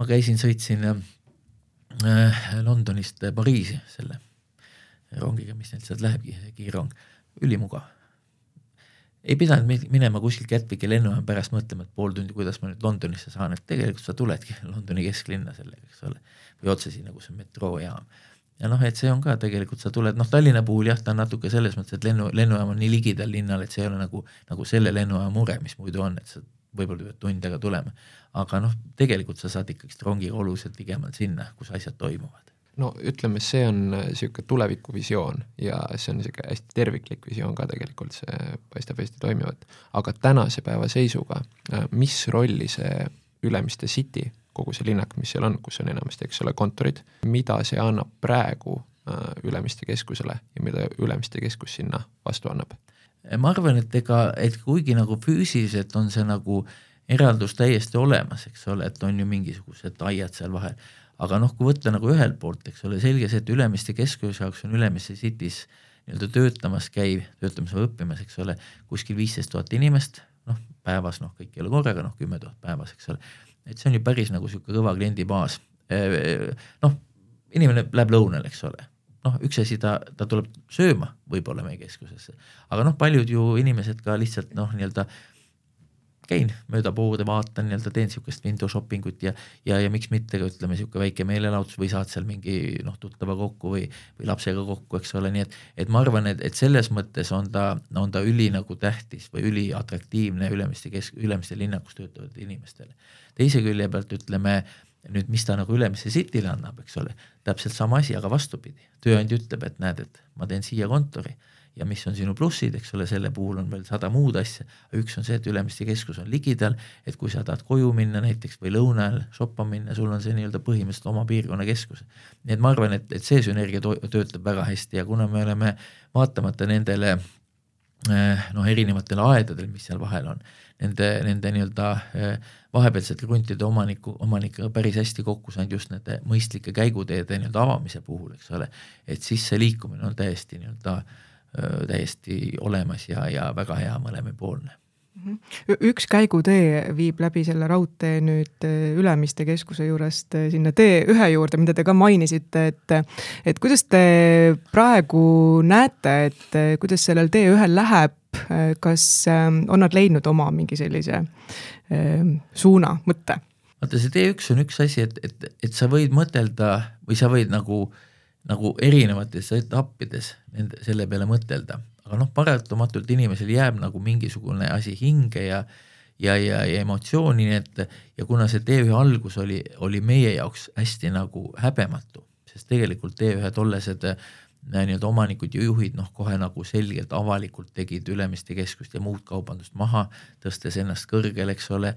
ma käisin, sõitsin äh, Londonist Pariisi selle rongiga, mis neilt sealt lähebki, kiirrong, ülimugav. ei pidanud minema kuskil Gatwicki lennujaama pärast mõtlema, et pool tundi, kuidas ma nüüd Londonisse saan, et tegelikult sa tuledki Londoni kesklinna sellega, eks ole, või otse sinna, kus on metroojaam ja noh, et see on ka tegelikult, sa tuled, noh Tallinna puhul jah, ta on natuke selles mõttes, et lennu, lennujaam on nii ligidal linnal, et see ei ole nagu, nagu selle lennujaama mure, mis muidu on, et sa võib-olla pead tund aega tulema. aga noh, tegelikult sa saad ikkagist rongiga oluliselt ligemalt sinna, kus asjad toimuvad. no ütleme, see on niisugune tulevikuvisioon ja see on niisugune hästi terviklik visioon ka tegelikult, see paistab hästi toimivat. aga tänase päeva seisuga, mis rolli see Ülemiste City kogu see linnak, mis seal on, kus on enamasti, eks ole, kontorid, mida see annab praegu äh, Ülemiste keskusele ja mida Ülemiste keskus sinna vastu annab? ma arvan, et ega, et kuigi nagu füüsiliselt on see nagu eraldus täiesti olemas, eks ole, et on ju mingisugused aiad seal vahel, aga noh, kui võtta nagu ühelt poolt, eks ole, selge see, et Ülemiste keskuse jaoks on Ülemiste City's nii-öelda töötamas käiv, töötamas või õppimas, eks ole, kuskil viisteist tuhat inimest, noh, päevas noh, kõik ei ole korraga, noh, kümme tuhat päevas, eks ole. Et see on ju päris nagu niisugune kõva kliendibaas. noh, inimene läheb lõunale, eks ole, noh, üks asi, ta, ta tuleb sööma võib-olla meie keskusesse, aga noh, paljud ju inimesed ka lihtsalt noh, nii-öelda käin mööda poode, vaatan nii-öelda, teen niisugust window shopping ut ja, ja, ja miks mitte ka ütleme, niisugune väike meelelahutus või saad seal mingi noh, tuttava kokku või, või lapsega kokku, eks ole, nii et, et ma arvan, et, et selles mõttes on ta, on ta üli nagu tähtis või üliatraktiivne Ülemiste kesk, Ülemiste linnakus töötavatele inimestele. teise külje pealt ütleme nüüd, mis ta nagu Ülemiste Cityle annab, eks ole, täpselt sama asi, aga vastupidi, tööandja ütleb, et näed, et ma teen siia kontori ja mis on sinu plussid, eks ole, selle puhul on veel sada muud asja, üks on see, et Ülemiste keskus on ligidal, et kui sa tahad koju minna näiteks või lõuna ajal shoppama minna, sul on see nii-öelda põhimõtteliselt oma piirkonna keskus. nii et ma arvan, et, et see sünergia töötab väga hästi ja kuna me oleme vaatamata nendele eh, noh, erinevatele aedadele, mis seal vahel on, nende, nende nii-öelda eh, vahepealsete kruntide omaniku, omanikega päris hästi kokku saanud just nende mõistlike käiguteede nii-öelda avamise puhul, eks ole, et siis see liikumine on täiesti nii-öelda äh, täiesti olemas ja, ja väga hea mõlemapoolne mhm. üks käigutee viib läbi selle raudtee nüüd Ülemiste keskuse juurest sinna T1 juurde, mida te ka mainisite, et et kuidas te praegu näete, et kuidas sellel T1-l läheb, kas on nad leidnud oma mingi sellise suuna, mõtte? vaata, see T1 on üks asi, et, et, et sa võid mõtelda või sa võid nagu äh, nagu erinevates etappides nende, selle peale mõtelda, aga noh, paratamatult inimesel jääb nagu mingisugune asi hinge ja ja, ja, ja emotsiooni, nii et ja kuna see T1 algus oli, oli meie jaoks hästi nagu häbematu, sest tegelikult T1 tollased äh, nii-öelda omanikud ja juhid noh, kohe nagu selgelt avalikult tegid Ülemiste keskust ja muud kaubandust maha, tõstes ennast kõrgele, eks ole,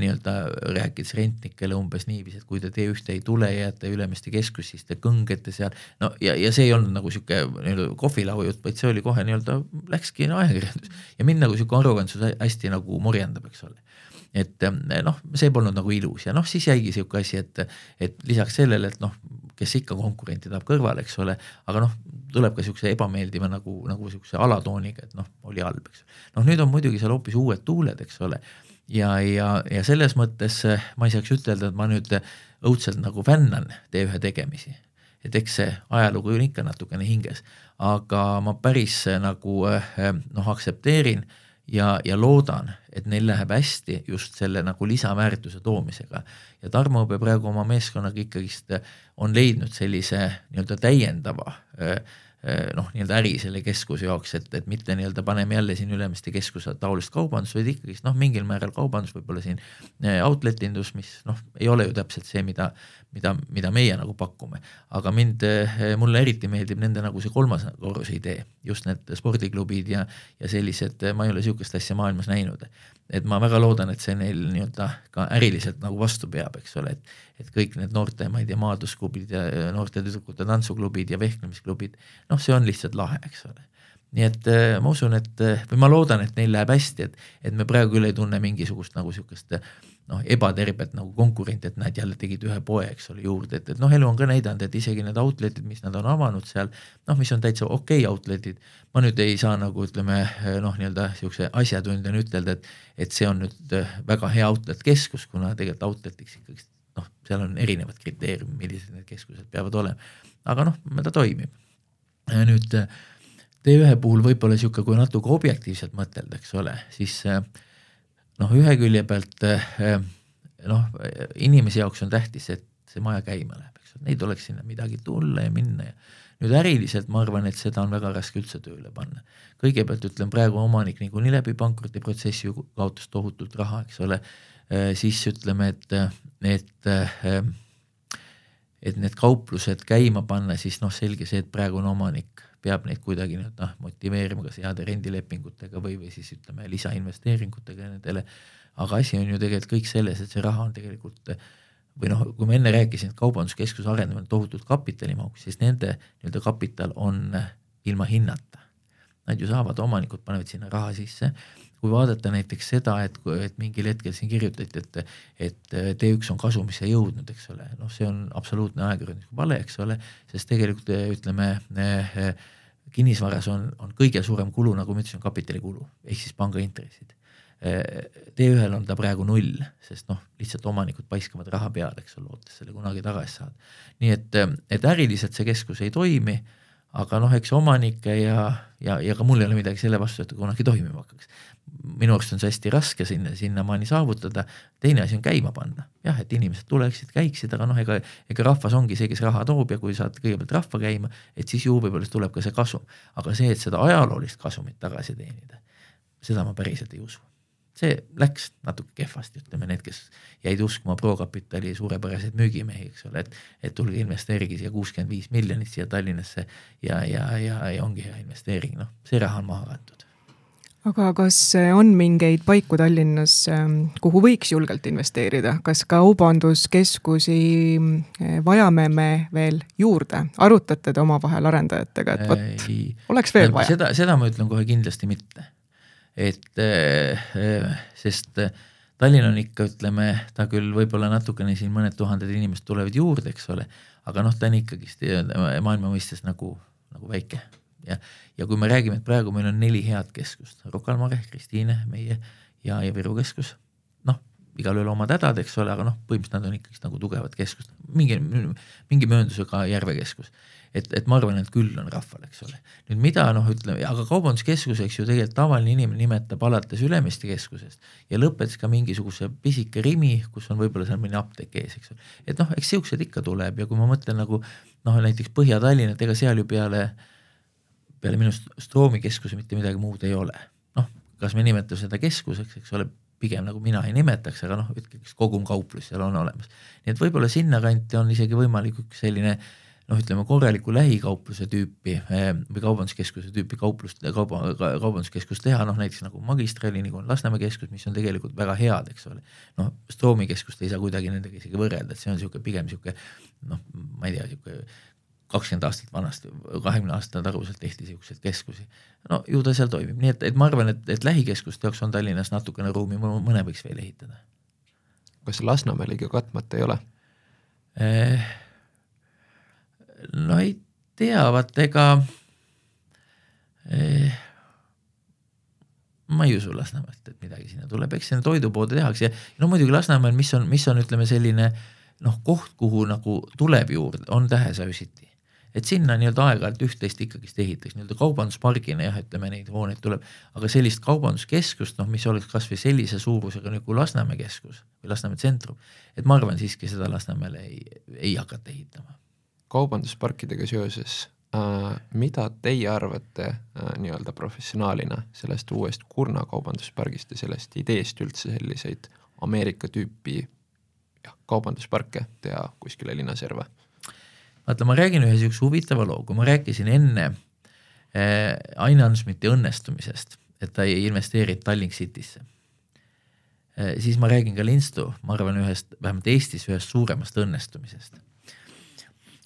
nii-öelda rääkides rentnikele umbes niiviisi, et kui te T1 ei tule ja jääte Ülemiste keskus, siis te kõngete seal. no ja, ja see ei olnud nagu sihuke nii-öelda kohvilaua jutt, vaid see oli kohe nii-öelda läkski ajakirjandus ja mind nagu sihuke arrogantsus hästi nagu morjendab, eks ole et eh, noh, see polnud nagu ilus ja noh, siis jäigi sihuke asi, et, et lisaks sellele, et noh, kes ikka konkurenti tahab kõrvale, eks ole, aga noh, tuleb ka siukse ebameeldiva nagu, nagu siukse alatooniga, et noh, oli halb, eks. noh, nüüd on muidugi seal hoopis uued tuuled, eks ole ja, ja, ja selles mõttes eh, ma ei saaks ütelda, et ma nüüd õudselt nagu fännan T1 tegemisi. et eks see ajalugu on ikka natukene hinges, aga ma päris eh, nagu eh, noh, aktsepteerin ja, ja loodan, et neil läheb hästi just selle nagu lisaväärtuse toomisega. ja Tarmo Õbe praegu oma meeskonnaga ikkagist on leidnud sellise nii-öelda täiendava äh, Eh, noh, nii-öelda äri selle keskuse jaoks, et, et mitte nii-öelda paneme jälle siin Ülemiste keskuse taolist kaubandust, vaid ikkagist noh, mingil määral kaubandus, võib-olla siin eh, outlet indus, mis noh, ei ole ju täpselt see, mida, mida, mida meie nagu pakume. aga mind, eh, mulle eriti meeldib nende nagu see kolmas korruse idee, just need spordiklubid ja, ja sellised, ma ei ole niisugust asja maailmas näinud. et ma väga loodan, et see neil nii-öelda ka äriliselt nagu vastu peab, eks ole, et et kõik need noorte, ma ei tea, maadlusklubid ja noorte tüdrukute tantsuklubid ja vehklemisklubid, noh, see on lihtsalt lahe, eks ole. Nii et äh, ma usun, et või ma loodan, et neil läheb hästi, et, et me praegu küll ei tunne mingisugust nagu niisugust noh, ebatervet nagu konkurenti, et näed, jälle tegid ühe poe, eks ole, juurde, et, et noh, elu on ka näidanud, et isegi need outlet'id, mis nad on avanud seal, noh, mis on täitsa okei okay outlet'id, ma nüüd ei saa nagu ütleme noh, nii-öelda niisuguse asjatundjana ütelda, et et see on nüüd väga hea outlet keskus, kuna tegelikult outlet'iks ikkagi noh, seal on erinevad kriteeriumid, millised need keskused peavad olema. aga noh, ta toimib. nüüd T1 puhul võib-olla niisugune, kui natuke objektiivselt mõtelda, eks ole, siis noh, ühe külje pealt noh, inimese jaoks on tähtis, et see maja käima läheb, eks ole, neid oleks sinna midagi tulla ja minna ja nüüd äriliselt ma arvan, et seda on väga raske üldse tööle panna. kõigepealt ütlen, praegu omanik niikuinii läbi pankrotiprotsessi kaotas tohutult raha, eks ole siis ütleme, et, et äh, et need kauplused käima panna, siis noh, selge see, et praegune omanik peab neid kuidagi nüüd noh, motiveerima kas heade rendilepingutega või, või siis ütleme lisainvesteeringutega nendele, aga asi on ju tegelikult kõik selles, et see raha on tegelikult või noh, kui ma enne rääkisin, et kaubanduskeskuse arendamine on tohutult kapitalimahukas, siis nende nii-öelda kapital on ilma hinnata. Nad ju saavad, omanikud panevad sinna raha sisse kui vaadata näiteks seda, et, et mingil hetkel siin kirjutati, et, et T1 on kasumisse jõudnud, eks ole, noh, see on absoluutne ajakirjanduslik vale, eks ole, sest tegelikult ütleme kinnisvaras on, on kõige suurem kulu, nagu ma ütlesin, kapitalikulu ehk siis pangaintressid. T1-l on ta praegu null, sest noh, lihtsalt omanikud paiskavad raha peale, eks ole, lootes selle kunagi tagasi saada. nii et, et äriliselt see keskus ei toimi aga noh, eks omanikke ja, ja, ja ka mul ei ole midagi selle vastu, et kunagi toimima hakkaks. minu arust on see hästi raske sinna, sinnamaani saavutada, teine asi on käima panna, jah, et inimesed tuleksid, käiksid, aga noh, ega, ega rahvas ongi see, kes raha toob ja kui saad kõigepealt rahva käima, et siis ju võib-olla tuleb ka see kasum. aga see, et seda ajaloolist kasumit tagasi teenida, seda ma päriselt ei usu see läks natuke kehvasti, ütleme need, kes jäid uskuma Prokapitali suurepäraseid müügimehi, eks ole, et, et tulge investeerige siia kuuskümmend viis miljonit siia Tallinnasse ja, ja, ja, ja ongi hea investeering, noh, see raha on maha kantud. Aga kas on mingeid paiku Tallinnas, ähm, kuhu võiks julgelt investeerida, kas kaubanduskeskusi äh, vajame me veel juurde, arutate te omavahel arendajatega, et vot, oleks veel vaja? seda, seda ma ütlen kohe kindlasti mitte et eh, eh, sest eh, Tallinn on ikka, ütleme, ta küll võib-olla natukene siin mõned tuhanded inimesed tulevad juurde, eks ole, aga noh, ta on ikkagist maailma mõistes nagu, nagu väike. Ja, ja kui me räägime, et praegu meil on neli head keskust, Rocca al Mare, Kristiine, meie ja, ja Viru keskus, noh, igalühel omad hädad, eks ole, aga noh, põhimõtteliselt nad on ikkagist nagu tugevad keskused, mingi, mingi mööndusega Järve keskus et, et ma arvan, et küll on rahval, eks ole. nüüd mida noh, ütleme, aga kaubanduskeskuseks ju tegelikult tavaline inimene nimetab alates Ülemiste keskusest ja lõpetades ka mingisuguse pisike Rimi, kus on võib-olla seal mõni apteek ees, eks ole. et noh, eks siuksed ikka tuleb ja kui ma mõtlen nagu noh, näiteks Põhja-Tallinn, et ega seal ju peale, peale minu Stroomi keskuse mitte midagi muud ei ole. noh, kas me nimetame seda keskuseks, eks ole, pigem nagu mina ei nimetaks, aga noh, ütleme, kogumkauplus seal on olemas. nii et võib-olla sinnakanti on isegi võimalik üks selline äh, noh, ütleme korraliku lähikaupluse tüüpi eh, või kaubanduskeskuse tüüpi kauplust, kauba, kaubanduskeskust teha, noh näiteks nagu Magistrali, nagu on Lasnamäe keskus, mis on tegelikult väga head, eks ole. noh, Stroomi keskust ei saa kuidagi nendega isegi võrrelda, et see on niisugune pigem niisugune noh, ma ei tea, niisugune kakskümmend aastat vanasti, kahekümne aasta taguselt tehti niisuguseid keskusi. no ju ta seal toimib, nii et, et ma arvan, et, et lähikeskuste jaoks on Tallinnas natukene ruumi, mõne võiks veel ehitada. kas Lasnamäe liiga katmata ei ole eh,? No ei tea, vaat ega eh, ma ei usu Lasnamäelt, et midagi sinna tuleb, eks sinna toidupoode tehakse. Ja no muidugi Lasnamäel, mis on, mis on, ütleme selline noh, koht, kuhu nagu tuleb juurde, on Tähesavsiti. et sinna nii-öelda aeg-ajalt üht-teist ikkagist ehitaks, nii-öelda kaubanduspargina jah, ütleme neid hooneid tuleb, aga sellist kaubanduskeskust, noh, mis oleks kasvõi sellise suurusega nagu Lasnamäe keskus või Lasnamäe tsentrum, et ma arvan siiski seda Lasnamäele ei, ei hakata ehitama kaubandusparkidega seoses äh,, mida teie arvate äh, nii-öelda professionaalina sellest uuest Kurna kaubanduspargist ja sellest ideest üldse selliseid Ameerika tüüpi jah, kaubandusparke teha kuskile linnaserva? vaata, ma räägin ühe niisuguse huvitava loo, kui ma rääkisin enne äh, Ain Ansmiti õnnestumisest, et ta ei investeerinud Tallink Citysse äh,, siis ma räägin ka Linstu, ma arvan, ühest, vähemalt Eestis ühest suuremast õnnestumisest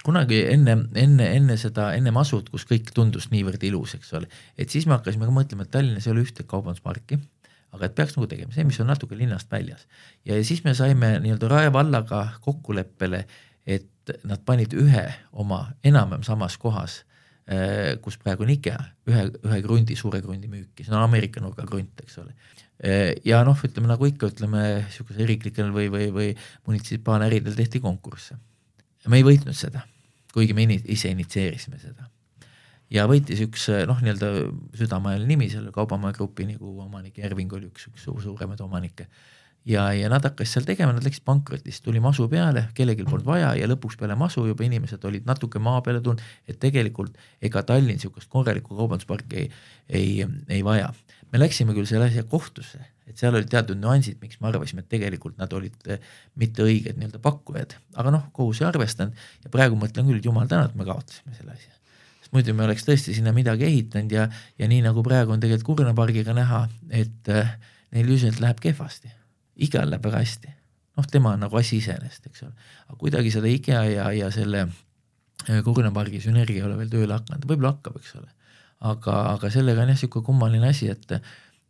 kunagi enne, enne, enne seda, enne masut, kus kõik tundus niivõrd ilus, eks ole, et siis me hakkasime ka mõtlema, et Tallinnas ei ole ühtegi kaubandusparki, aga et peaks nagu tegema see, mis on natuke linnast väljas. ja siis me saime nii-öelda Rae vallaga kokkuleppele, et nad panid ühe oma enam-vähem samas kohas, äh, kus praegu on IKEA, ühe, ühe krundi, suure krundi müüki, see on Ameerika nurga krunt, eks ole. Äh, ja noh, ütleme nagu ikka, ütleme niisugusel riiklikel või, või, või munitsipaaläridel tehti konkursse me ei võitnud seda, kuigi me ise initsieerisime seda. ja võitis üks noh, nii-öelda südamajal nimi selle Kaubamaja grupi nagu omanik, Erving oli üks, üks suur, suuremaid omanikke. ja, ja nad hakkas seal tegema, nad läksid pankrotti, siis tuli masu peale, kellelgi polnud vaja ja lõpuks peale masu juba inimesed olid natuke maa peale tulnud, et tegelikult ega Tallinn niisugust korralikku kaubandusparki ei, ei, ei vaja. Me läksime küll selle asja kohtusse et seal olid teatud nüansid, miks me arvasime, et tegelikult nad olid eh, mitte õiged nii-öelda pakkujad, aga noh, kohus ei arvestanud ja praegu mõtlen küll, jumal tänatud, me kaotasime selle asja. sest muidu me oleks tõesti sinna midagi ehitanud ja, ja nii nagu praegu on tegelikult Kurna pargiga näha, et äh, neil üldiselt läheb kehvasti, igal läheb väga hästi. noh, tema on nagu asi iseenesest, eks ole. aga kuidagi seda IKEA ja, ja selle äh, Kurna pargi sünergia ei ole veel tööle hakanud, võib-olla hakkab, eks ole. Aga, aga sellega on jah, niisugune kummaline asi, et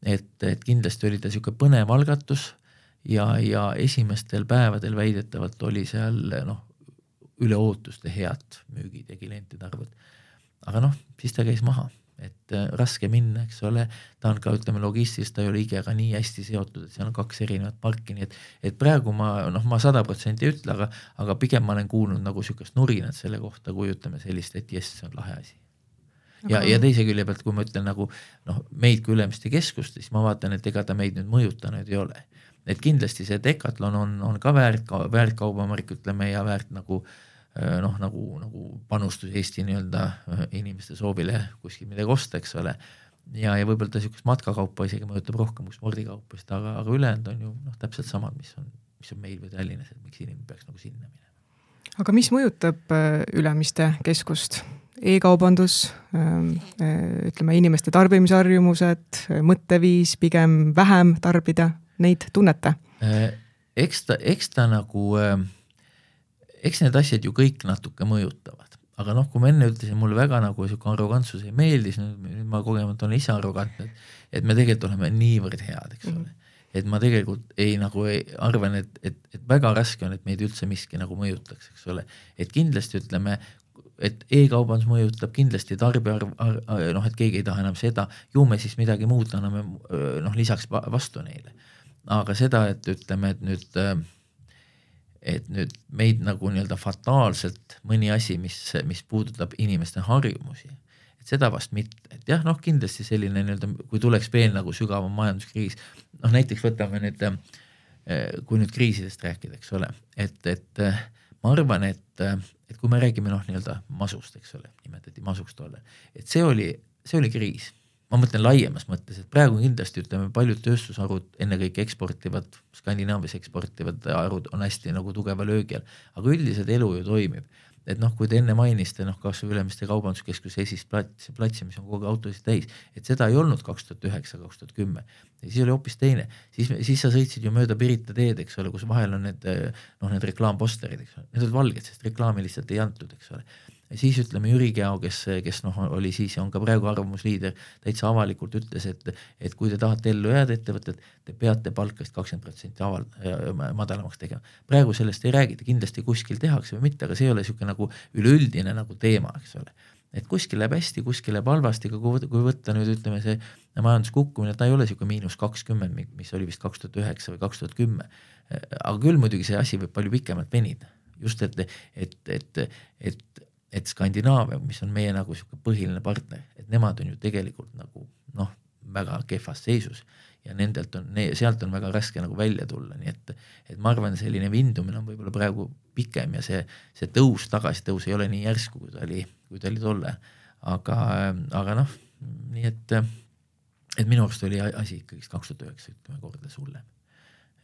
et, et kindlasti oli ta niisugune põnev algatus ja, ja esimestel päevadel väidetavalt oli seal noh, üle ootuste head müügid ja klientide arvud. aga noh, siis ta käis maha et äh, raske minna, eks ole, ta on ka ütleme logistiliselt, ta ei ole IKEA-ga nii hästi seotud, et seal on kaks erinevat parki, nii et, et praegu ma noh, ma sada protsenti ei ütle, aga, aga pigem ma olen kuulnud nagu sihukest nurinat selle kohta, kui ütleme sellist, et jess, see on lahe asi. Ja, ja teise külje pealt, kui ma ütlen nagu noh, meid kui Ülemiste keskust, siis ma vaatan, et ega ta meid nüüd mõjutanud ei ole. et kindlasti see Decathlon on, on ka väärt, väärt kaubamärk, ütleme ja väärt nagu äh, noh, nagu, nagu panustus Eesti nii-öelda äh, inimeste soovile kuskil midagi osta, eks ole. ja, ja võib-olla ta niisugust matkakaupa isegi mõjutab rohkem kui spordikaupasid, aga, aga ülejäänud on ju noh, täpselt samad, mis on, mis on meil või Tallinnas, et miks inimene peaks nagu sinna minema. aga mis mõjutab äh, Ülemiste keskust? E-kaubandus, ähm, ütleme inimeste tarbimisharjumused, mõtteviis pigem vähem tarbida, neid tunnete? eks ta, eks ta nagu äh, eks need asjad ju kõik natuke mõjutavad, aga noh, kui ma enne ütlesin, mulle väga nagu sihuke arrogantsus ei meeldi, siis nüüd ma kogemata olen ise arrogantne, et, et me tegelikult oleme niivõrd head, eks ole mm. -hmm. et ma tegelikult ei nagu ei, arvan, et, et, et väga raske on, et meid üldse miski nagu mõjutaks, eks ole, et kindlasti ütleme, et e-kaubandus mõjutab kindlasti tarbija arv, noh, et keegi ei taha enam seda, ju me siis midagi muud anname noh, lisaks vastu neile. aga seda, et ütleme, et nüüd et nüüd meid nagu nii-öelda fataalselt mõni asi, mis, mis puudutab inimeste harjumusi, et seda vast mitte, et jah, noh, kindlasti selline nii-öelda, kui tuleks veel nagu sügavam majanduskriis, noh näiteks võtame nüüd, kui nüüd kriisidest rääkida, eks ole, et, et ma arvan, et, et kui me räägime noh, nii-öelda masust, eks ole, nimetati masuks tollal, et see oli, see oli kriis ma mõtlen laiemas mõttes, et praegu kindlasti ütleme, paljud tööstusharud, ennekõike eksportivad, Skandinaavias eksportivad harud on hästi nagu tugeva löögi all, aga üldiselt elu ju toimib. Et noh, kui te enne mainisite noh, kasvõi Ülemiste Kaubanduskeskuse esist plats, platsi, mis on kogu aeg autosid täis, et seda ei olnud kaks tuhat üheksa, kaks tuhat kümme, siis oli hoopis teine, siis, siis sa sõitsid ju mööda Pirita teed, eks ole, kus vahel on need noh, need reklaamposterid, eks ole, need olid valged, sest reklaami lihtsalt ei antud, eks ole siis ütleme Jüri Käo, kes, kes noh, oli siis ja on ka praegu arvamusliider, täitsa avalikult ütles, et, et kui te tahate ellu jääda ettevõtet, te peate palkast kakskümmend protsenti aval-, madalamaks tegema. praegu sellest ei räägita, kindlasti kuskil tehakse või mitte, aga see ei ole niisugune nagu üleüldine nagu teema, eks ole. et kuskil läheb hästi, kuskil läheb halvasti, aga kui, kui võtta nüüd ütleme see majanduskukkumine, ta ei ole niisugune miinus kakskümmend, mis oli vist kaks tuhat üheksa või kaks tuhat kümme. aga küll muidugi see asi võib palju pikemalt venida just et, et, et, et et Skandinaavia, mis on meie nagu sihuke põhiline partner, et nemad on ju tegelikult nagu noh, väga kehvas seisus ja nendelt on, sealt on väga raske nagu välja tulla, nii et, et ma arvan, selline vindumine on võib-olla praegu pikem ja see, see tõus, tagasitõus ei ole nii järsku, kui ta oli, kui ta oli tolle. aga, aga noh, nii et, et minu arust oli asi ikkagist kaks tuhat üheksa, ütleme kordades hullem.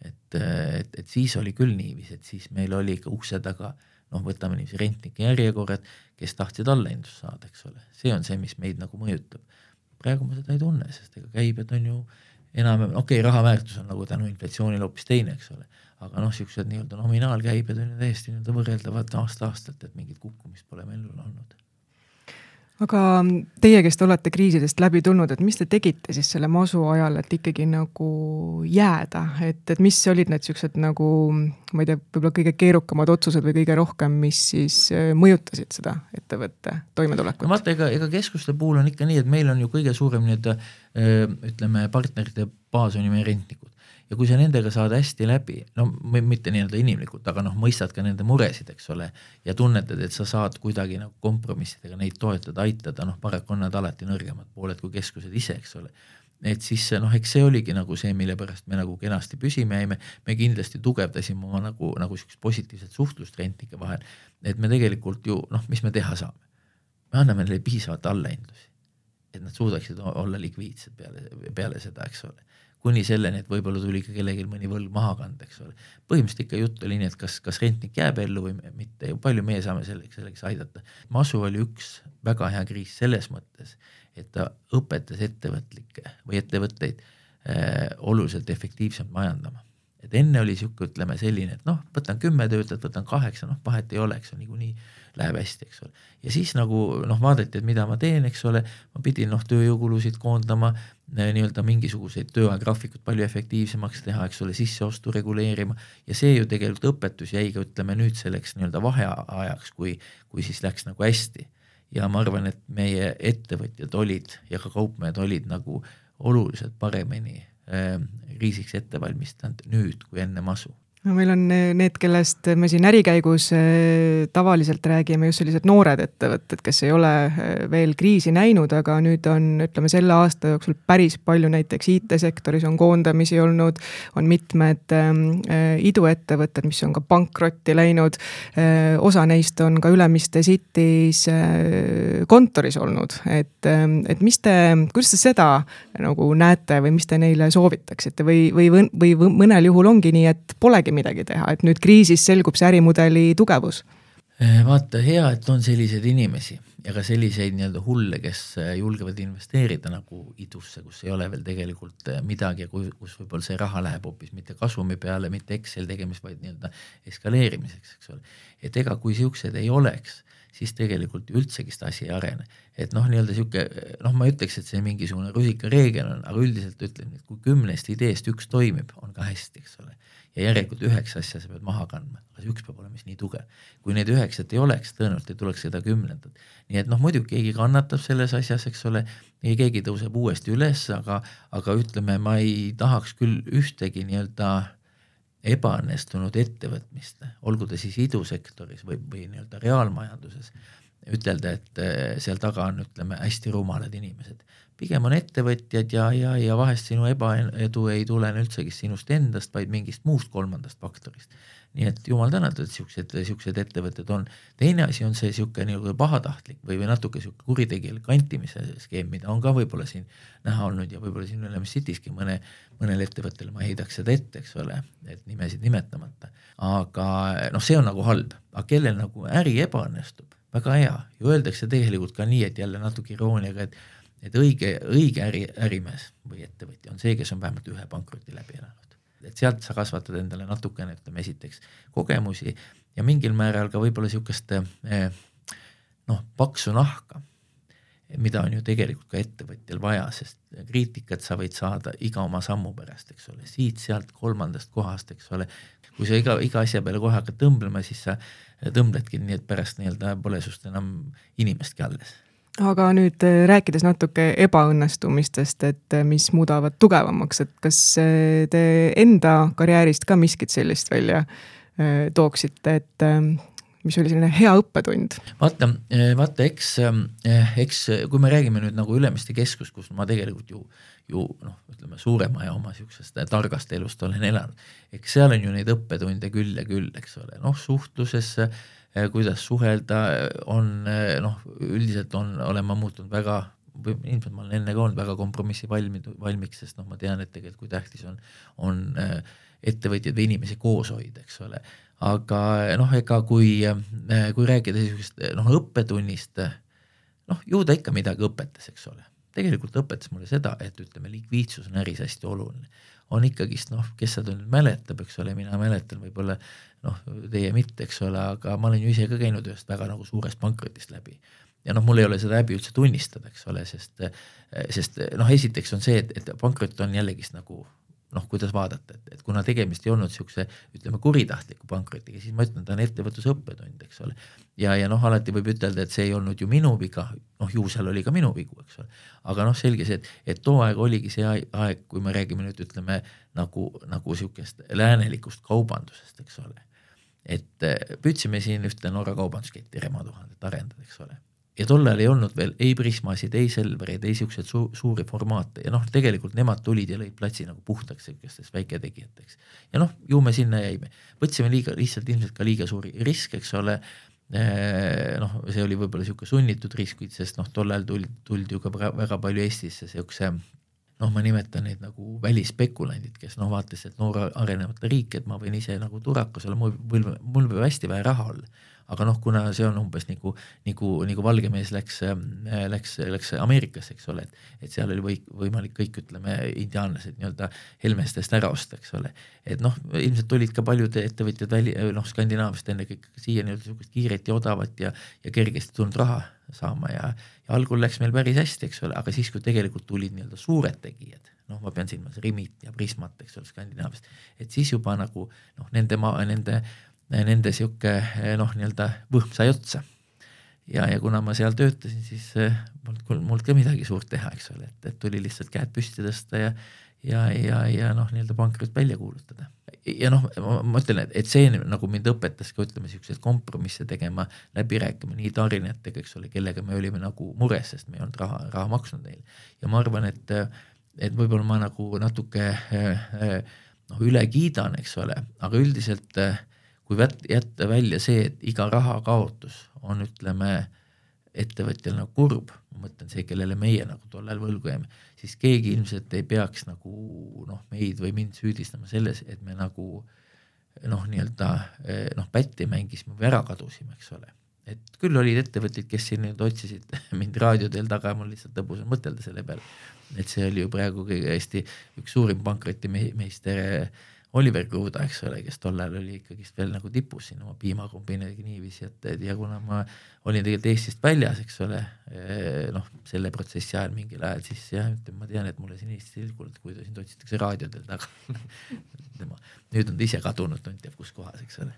et, et, et siis oli küll niiviisi, et siis meil oli ka ukse taga äh, noh, võtame niiviisi rentnike järjekorrad, kes tahtsid allahindlust saada, eks ole, see on see, mis meid nagu mõjutab. praegu ma seda ei tunne, sest ega käibed on ju enam, okei okay,, raha väärtus on nagu tänu inflatsioonile hoopis teine, eks ole, aga noh, niisugused nii-öelda nominaalkäibed on ju täiesti nii-öelda võrreldavad aasta-aastalt, et mingit kukkumist pole meil olnud aga teie, kes te olete kriisidest läbi tulnud, et mis te tegite siis selle masu ajal, et ikkagi nagu jääda, et, et mis olid need siuksed nagu ma ei tea, võib-olla kõige keerukamad otsused või kõige rohkem, mis siis äh, mõjutasid seda ettevõtte toimetulekut? no vaata, ega, ega keskuste puhul on ikka nii, et meil on ju kõige suurem nii-öelda äh, ütleme, partnerite baas on ju meie rentnikud ja kui sa nendega saad hästi läbi, no mitte nii-öelda inimlikult, aga noh, mõistad ka nende muresid, eks ole, ja tunnetad, et sa saad kuidagi nagu kompromissidega neid toetada, aitada, noh, paraku on nad alati nõrgemad pooled kui keskused ise, eks ole. Et siis noh, eks see oligi nagu see, mille pärast me nagu kenasti püsima jäime, me kindlasti tugevdasime oma nagu, nagu siukest positiivset suhtlust rentnike vahel, et me tegelikult ju noh, mis me teha saame, me anname neile piisavalt allahindlusi, et nad suudaksid olla likviidsed peale, peale seda, eks ole kuni selleni, et võib-olla tuli ka kellelgi mõni võlg maha kanda, eks ole. põhimõtteliselt ikka jutt oli nii, et kas, kas rentnik jääb ellu või mitte ja palju meie saame selleks, selleks aidata. masu oli üks väga hea kriis selles mõttes, et ta õpetas ettevõtlikke või ettevõtteid äh, oluliselt efektiivsemalt majandama. et enne oli niisugune, ütleme selline, et noh, võtan kümme töötajat, võtan kaheksa, noh vahet ei ole, eks ole, niikuinii läheb hästi, eks ole. ja siis nagu noh, vaadati, et mida ma teen, eks ole, ma pidin noh, tööjõukulusid koondama, eh, nii-öelda mingisuguseid tööajagraafikut palju efektiivsemaks teha, eks ole, sisseostu reguleerima ja see ju tegelikult õpetus jäi ka ütleme nüüd selleks nii-öelda vaheajaks, kui, kui siis läks nagu hästi. ja ma arvan, et meie ettevõtjad olid ja ka kaupmehed olid nagu oluliselt paremini äh, kriisiks ette valmistanud nüüd kui enne masu no meil on need, kellest me siin ärikäigus eh, tavaliselt räägime, just sellised noored ettevõtted, kes ei ole eh, veel kriisi näinud, aga nüüd on, ütleme selle aasta jooksul päris palju näiteks IT-sektoris on koondamisi olnud, on mitmed äh, iduettevõtted, mis on ka pankrotti läinud äh,. osa neist on ka Ülemiste City's äh, kontoris olnud, et, et mis te, kuidas te seda nagu näete või mis te neile soovitaksite või, või, või mõnel juhul ongi nii, et polegi midagi teha, et nüüd kriisis selgub see ärimudeli tugevus? Eh, vaata, hea, et on selliseid inimesi ja ka selliseid nii-öelda hulle, kes eh, julgevad investeerida nagu idusse, kus ei ole veel tegelikult eh, midagi ja kus võib-olla see raha läheb hoopis mitte kasumi peale, mitte Excel tegemist, vaid nii-öelda eskaleerimiseks, eks ole. et ega kui siuksed ei oleks, siis tegelikult üldsegi seda asi ei arene. et noh, nii-öelda sihuke noh, ma ei ütleks, et see mingisugune rusikareegel on, aga üldiselt ütlen, et kui kümnest ideest üks toimib, on ka hästi, eks ole ja järelikult üheksa asja sa pead maha kandma, aga see üks peab olema siis nii tugev. kui need üheksat ei oleks, tõenäoliselt ei tuleks seda kümnendat. nii et noh, muidugi keegi kannatab selles asjas, eks ole, keegi tõuseb uuesti üles, aga, aga ütleme, ma ei tahaks küll ühtegi nii-öelda ebaõnnestunud ettevõtmist, olgu ta siis idusektoris või, või nii-öelda reaalmajanduses, ütelda, et eh, seal taga on, ütleme, hästi rumalad inimesed pigem on ettevõtjad ja, ja, ja vahest sinu ebaedu ei tulene üldsegi sinust endast, vaid mingist muust kolmandast faktorist. Nii et jumal tänatud, et siuksed, siuksed ettevõtted on. teine asi on see sihuke nii-öelda pahatahtlik või, või natuke sihuke kuritegelik kantimise skeem, mida on ka võib-olla siin näha olnud ja võib-olla siin Ülemis Cityski mõne, mõnele ettevõttele ma heidaks seda ette, eks ole, et nimesid nimetamata. aga noh, see on nagu halb, aga kellel nagu äri ebaõnnestub, väga hea ju öeldakse tegelikult ka nii, et jälle natuke irooniaga, et et õige, õige äri, ärimees või ettevõtja on see, kes on vähemalt ühe pankroti läbi elanud. Et sealt sa kasvatad endale natukene, ütleme esiteks kogemusi ja mingil määral ka võib-olla niisugust eh, noh, paksu nahka, mida on ju tegelikult ka ettevõtjal vaja, sest kriitikat sa võid saada iga oma sammu pärast, eks ole, siit-sealt kolmandast kohast, eks ole. kui sa iga, iga asja peale kohe hakkad tõmblema, siis sa tõmbledki nii, et pärast nii-öelda pole sinust enam inimestki alles aga nüüd äh, rääkides natuke ebaõnnestumistest, et äh, mis muudavad tugevamaks, et kas äh, te enda karjäärist ka miskit sellist välja tooksite, et mis oli selline hea õppetund? vaata, vaata, eks, eks kui me räägime nüüd nagu Ülemiste keskus, kus ma tegelikult ju, ju noh, ütleme suurema ja oma niisugusest targast elust olen elanud, eks seal on ju neid õppetunde küll ja küll, eks ole, noh suhtluses Eh, kuidas suhelda, on eh, noh, üldiselt on, olen ma muutunud väga või ilmselt ma olen enne ka olnud väga kompromissi valmid, valmiks, sest noh, ma tean, et tegelikult kui tähtis on, on eh, ettevõtjaid või inimesi koos hoida, eks ole. aga noh, ega kui, kui rääkida niisugusest noh, õppetunnist, noh, ju ta ikka midagi õpetas, eks ole. tegelikult õpetas mulle seda, et ütleme, likviidsus on äris hästi oluline on ikkagist noh, kes seda nüüd mäletab, eks ole, mina mäletan võib-olla noh, teie mitte, eks ole, aga ma olen ju ise ka käinud ühest väga nagu suurest pankrotist läbi. ja noh, mul ei ole seda häbi üldse tunnistada, eks ole, sest, sest noh, esiteks on see, et, et pankrot on jällegist nagu noh, kuidas vaadata, et, et kuna tegemist ei olnud niisuguse ütleme kuritahtliku pankrotiga, siis ma ütlen, ta on ettevõtluse õppetund, eks ole. ja, ja noh, alati võib ütelda, et see ei olnud ju minu viga, noh ju seal oli ka minu vigu, eks ole. aga noh, selge see, et, et too aeg oligi see aeg, kui me räägime nüüd ütleme nagu, nagu sihukest läänelikust kaubandusest, eks ole. et eh, püüdsime siin ühte Norra kaubandusketti Remo tuhandet arendada, eks ole ja tol ajal ei olnud veel ei Prismasid, ei Selvereid, ei siukseid su suuri formaate ja noh, tegelikult nemad tulid ja lõid platsi nagu puhtaks siukesteks väiketegijateks. ja noh, ju me sinna jäime, võtsime liiga, lihtsalt ilmselt ka liiga suuri riske, eks ole. noh, see oli võib-olla sihuke sunnitud risk, sest noh, tol ajal tuldi, tuldi ju ka väga palju Eestisse siukse noh, ma nimetan neid nagu välisspekulandid, kes noh, vaatasid, et noor arenevat riiki, et ma võin ise nagu turakas olla, mul, mul, mul võib hästi vähe raha olla aga noh, kuna see on umbes nagu, nagu, nagu valge mees läks, läks, läks Ameerikasse, eks ole, et, et seal oli või, võimalik kõik, ütleme, indiaanlased nii-öelda helmestest ära osta, eks ole. et noh, ilmselt tulid ka paljud ettevõtjad välja, noh, Skandinaaviast ennekõike siia nii-öelda niisugust kiiret ja odavat ja, ja kergesti tulnud raha saama ja, ja algul läks meil päris hästi, eks ole, aga siis, kui tegelikult tulid nii-öelda suured tegijad, noh, ma pean silmas Rimit ja Prismat, eks ole, Skandinaaviast, et siis juba nagu noh, nende maa, nende nende sihuke noh, nii-öelda võhm sai otsa. ja, ja kuna ma seal töötasin, siis eh, polnud mul ka midagi suurt teha, eks ole, et, et tuli lihtsalt käed püsti tõsta ja ja, ja, ja noh, nii-öelda pankrot välja kuulutada. ja noh, ma ütlen, et, et see nagu mind õpetas ka ütleme siukseid kompromisse tegema, läbi rääkima nii tarnijatega, eks ole, kellega me olime nagu mures, sest me ei olnud raha, raha maksnud neile. ja ma arvan, et, et võib-olla ma nagu natuke noh, üle kiidan, eks ole, aga üldiselt kui jätta välja see, et iga rahakaotus on, ütleme, ettevõtjal nagu kurb, mõtlen see, kellele meie nagu tollal võlgu jäime, siis keegi ilmselt ei peaks nagu noh, meid või mind süüdistama selles, et me nagu noh, nii-öelda noh, pätti mängisime või ära kadusime, eks ole. et küll olid ettevõtted, kes siin nüüd otsisid mind raadioteel taga ja mul lihtsalt lõbus on mõtelda selle peale. et see oli ju praegu kõige hästi üks suurim pankrotimeister Oliver Kruda, eks ole, kes tollal oli ikkagist veel nagu tipus siin oma piimakombinatega niiviisi, et, et ja kuna ma olin tegelikult Eestist väljas, eks ole, eh, noh, selle protsessi ajal mingil ajal, siis jah, ütleme, ma tean, et mulle siin Eestis ei kuulnud, kui sind otsitakse raadiodel taga tema, nüüd on ta ise kadunud, tont teab kus kohas, eks ole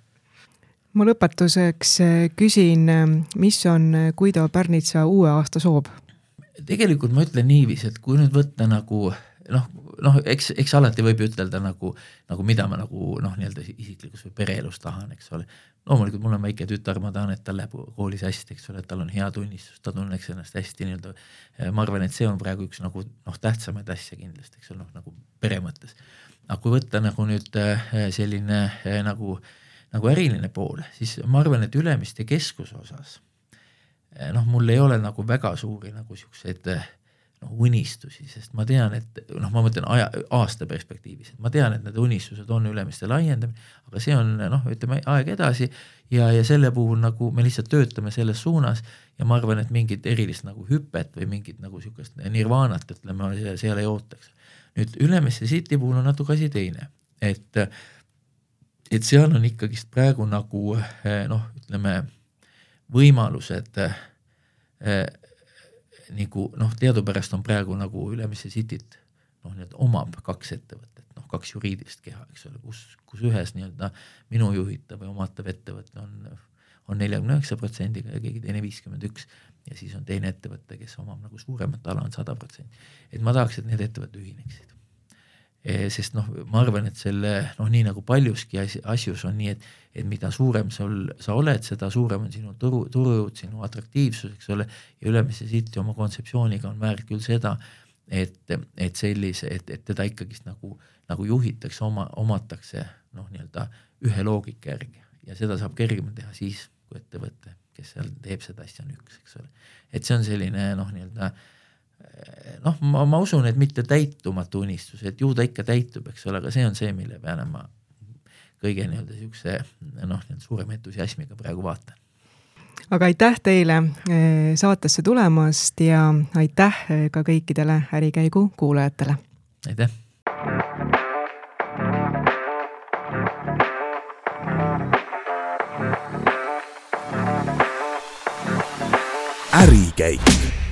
ma lõpetuseks eh, küsin, eh, mis on Guido Pärnitsa uue aasta soov? tegelikult ma ütlen niiviisi, et kui nüüd võtta nagu noh, noh, eks, eks alati võib ütelda nagu, nagu mida ma nagu noh, nii-öelda isiklikus või pereelus tahan, eks ole. loomulikult mul on väike tütar, ma tahan, et tal läheb koolis hästi, eks ole, et tal on hea tunnistus, ta tunneks ennast hästi nii-öelda. ma arvan, et see on praegu üks nagu noh, tähtsamaid asju kindlasti, eks ole, noh nagu pere mõttes. aga kui võtta nagu nüüd eh, selline eh, nagu, nagu äriline pool, siis ma arvan, et Ülemiste keskuse osas noh, mul ei ole nagu väga suuri nagu siukseid äh, noh, unistusi, sest ma tean, et noh, ma mõtlen aja, aasta perspektiivis, et ma tean, et need unistused on Ülemiste laiendamine, aga see on noh, ütleme aeg edasi ja, ja selle puhul nagu me lihtsalt töötame selles suunas ja ma arvan, et mingit erilist nagu hüpet või mingit nagu niisugust nirvaanat, ütleme, seal ei ootaks. nüüd Ülemiste City puhul on natuke asi teine, et et seal on ikkagist praegu nagu noh, ütleme võimalused nagu noh, teadupärast on praegu nagu Ülemiste Cityt noh, nii-öelda omab kaks ettevõtet, noh, kaks juriidilist keha, eks ole, kus, kus ühes nii-öelda minu juhitav või omatav ettevõte on, on neljakümne üheksa protsendiga ja keegi teine viiskümmend üks ja siis on teine ettevõte, kes omab nagu suuremat ala, on sada protsenti. et ma tahaks, et need ettevõtted ühineksid sest noh, ma arvan, et selle noh, nii nagu paljuski asjus on nii, et, et mida suurem sul sa oled, seda suurem on sinu turu, turujõud, sinu atraktiivsus, eks ole. ja Ülemiste City oma kontseptsiooniga on väärt küll seda, et, et sellise, et, et teda ikkagist nagu, nagu juhitakse, oma, omatakse noh, nii-öelda ühe loogika järgi ja seda saab kergemalt teha siis, kui ettevõte, kes seal teeb seda asja, on üks, eks ole. et see on selline noh, nii-öelda äh, noh, ma, ma usun, et mitte täitumatu unistus, et ju ta ikka täitub, eks ole, aga see on see, mille peale ma kõige nii-öelda siukse noh, suurema entusiasmiga praegu vaatan. aga aitäh teile eh, saatesse tulemast ja aitäh eh, ka kõikidele Ärikäigu kuulajatele. aitäh. ärikäik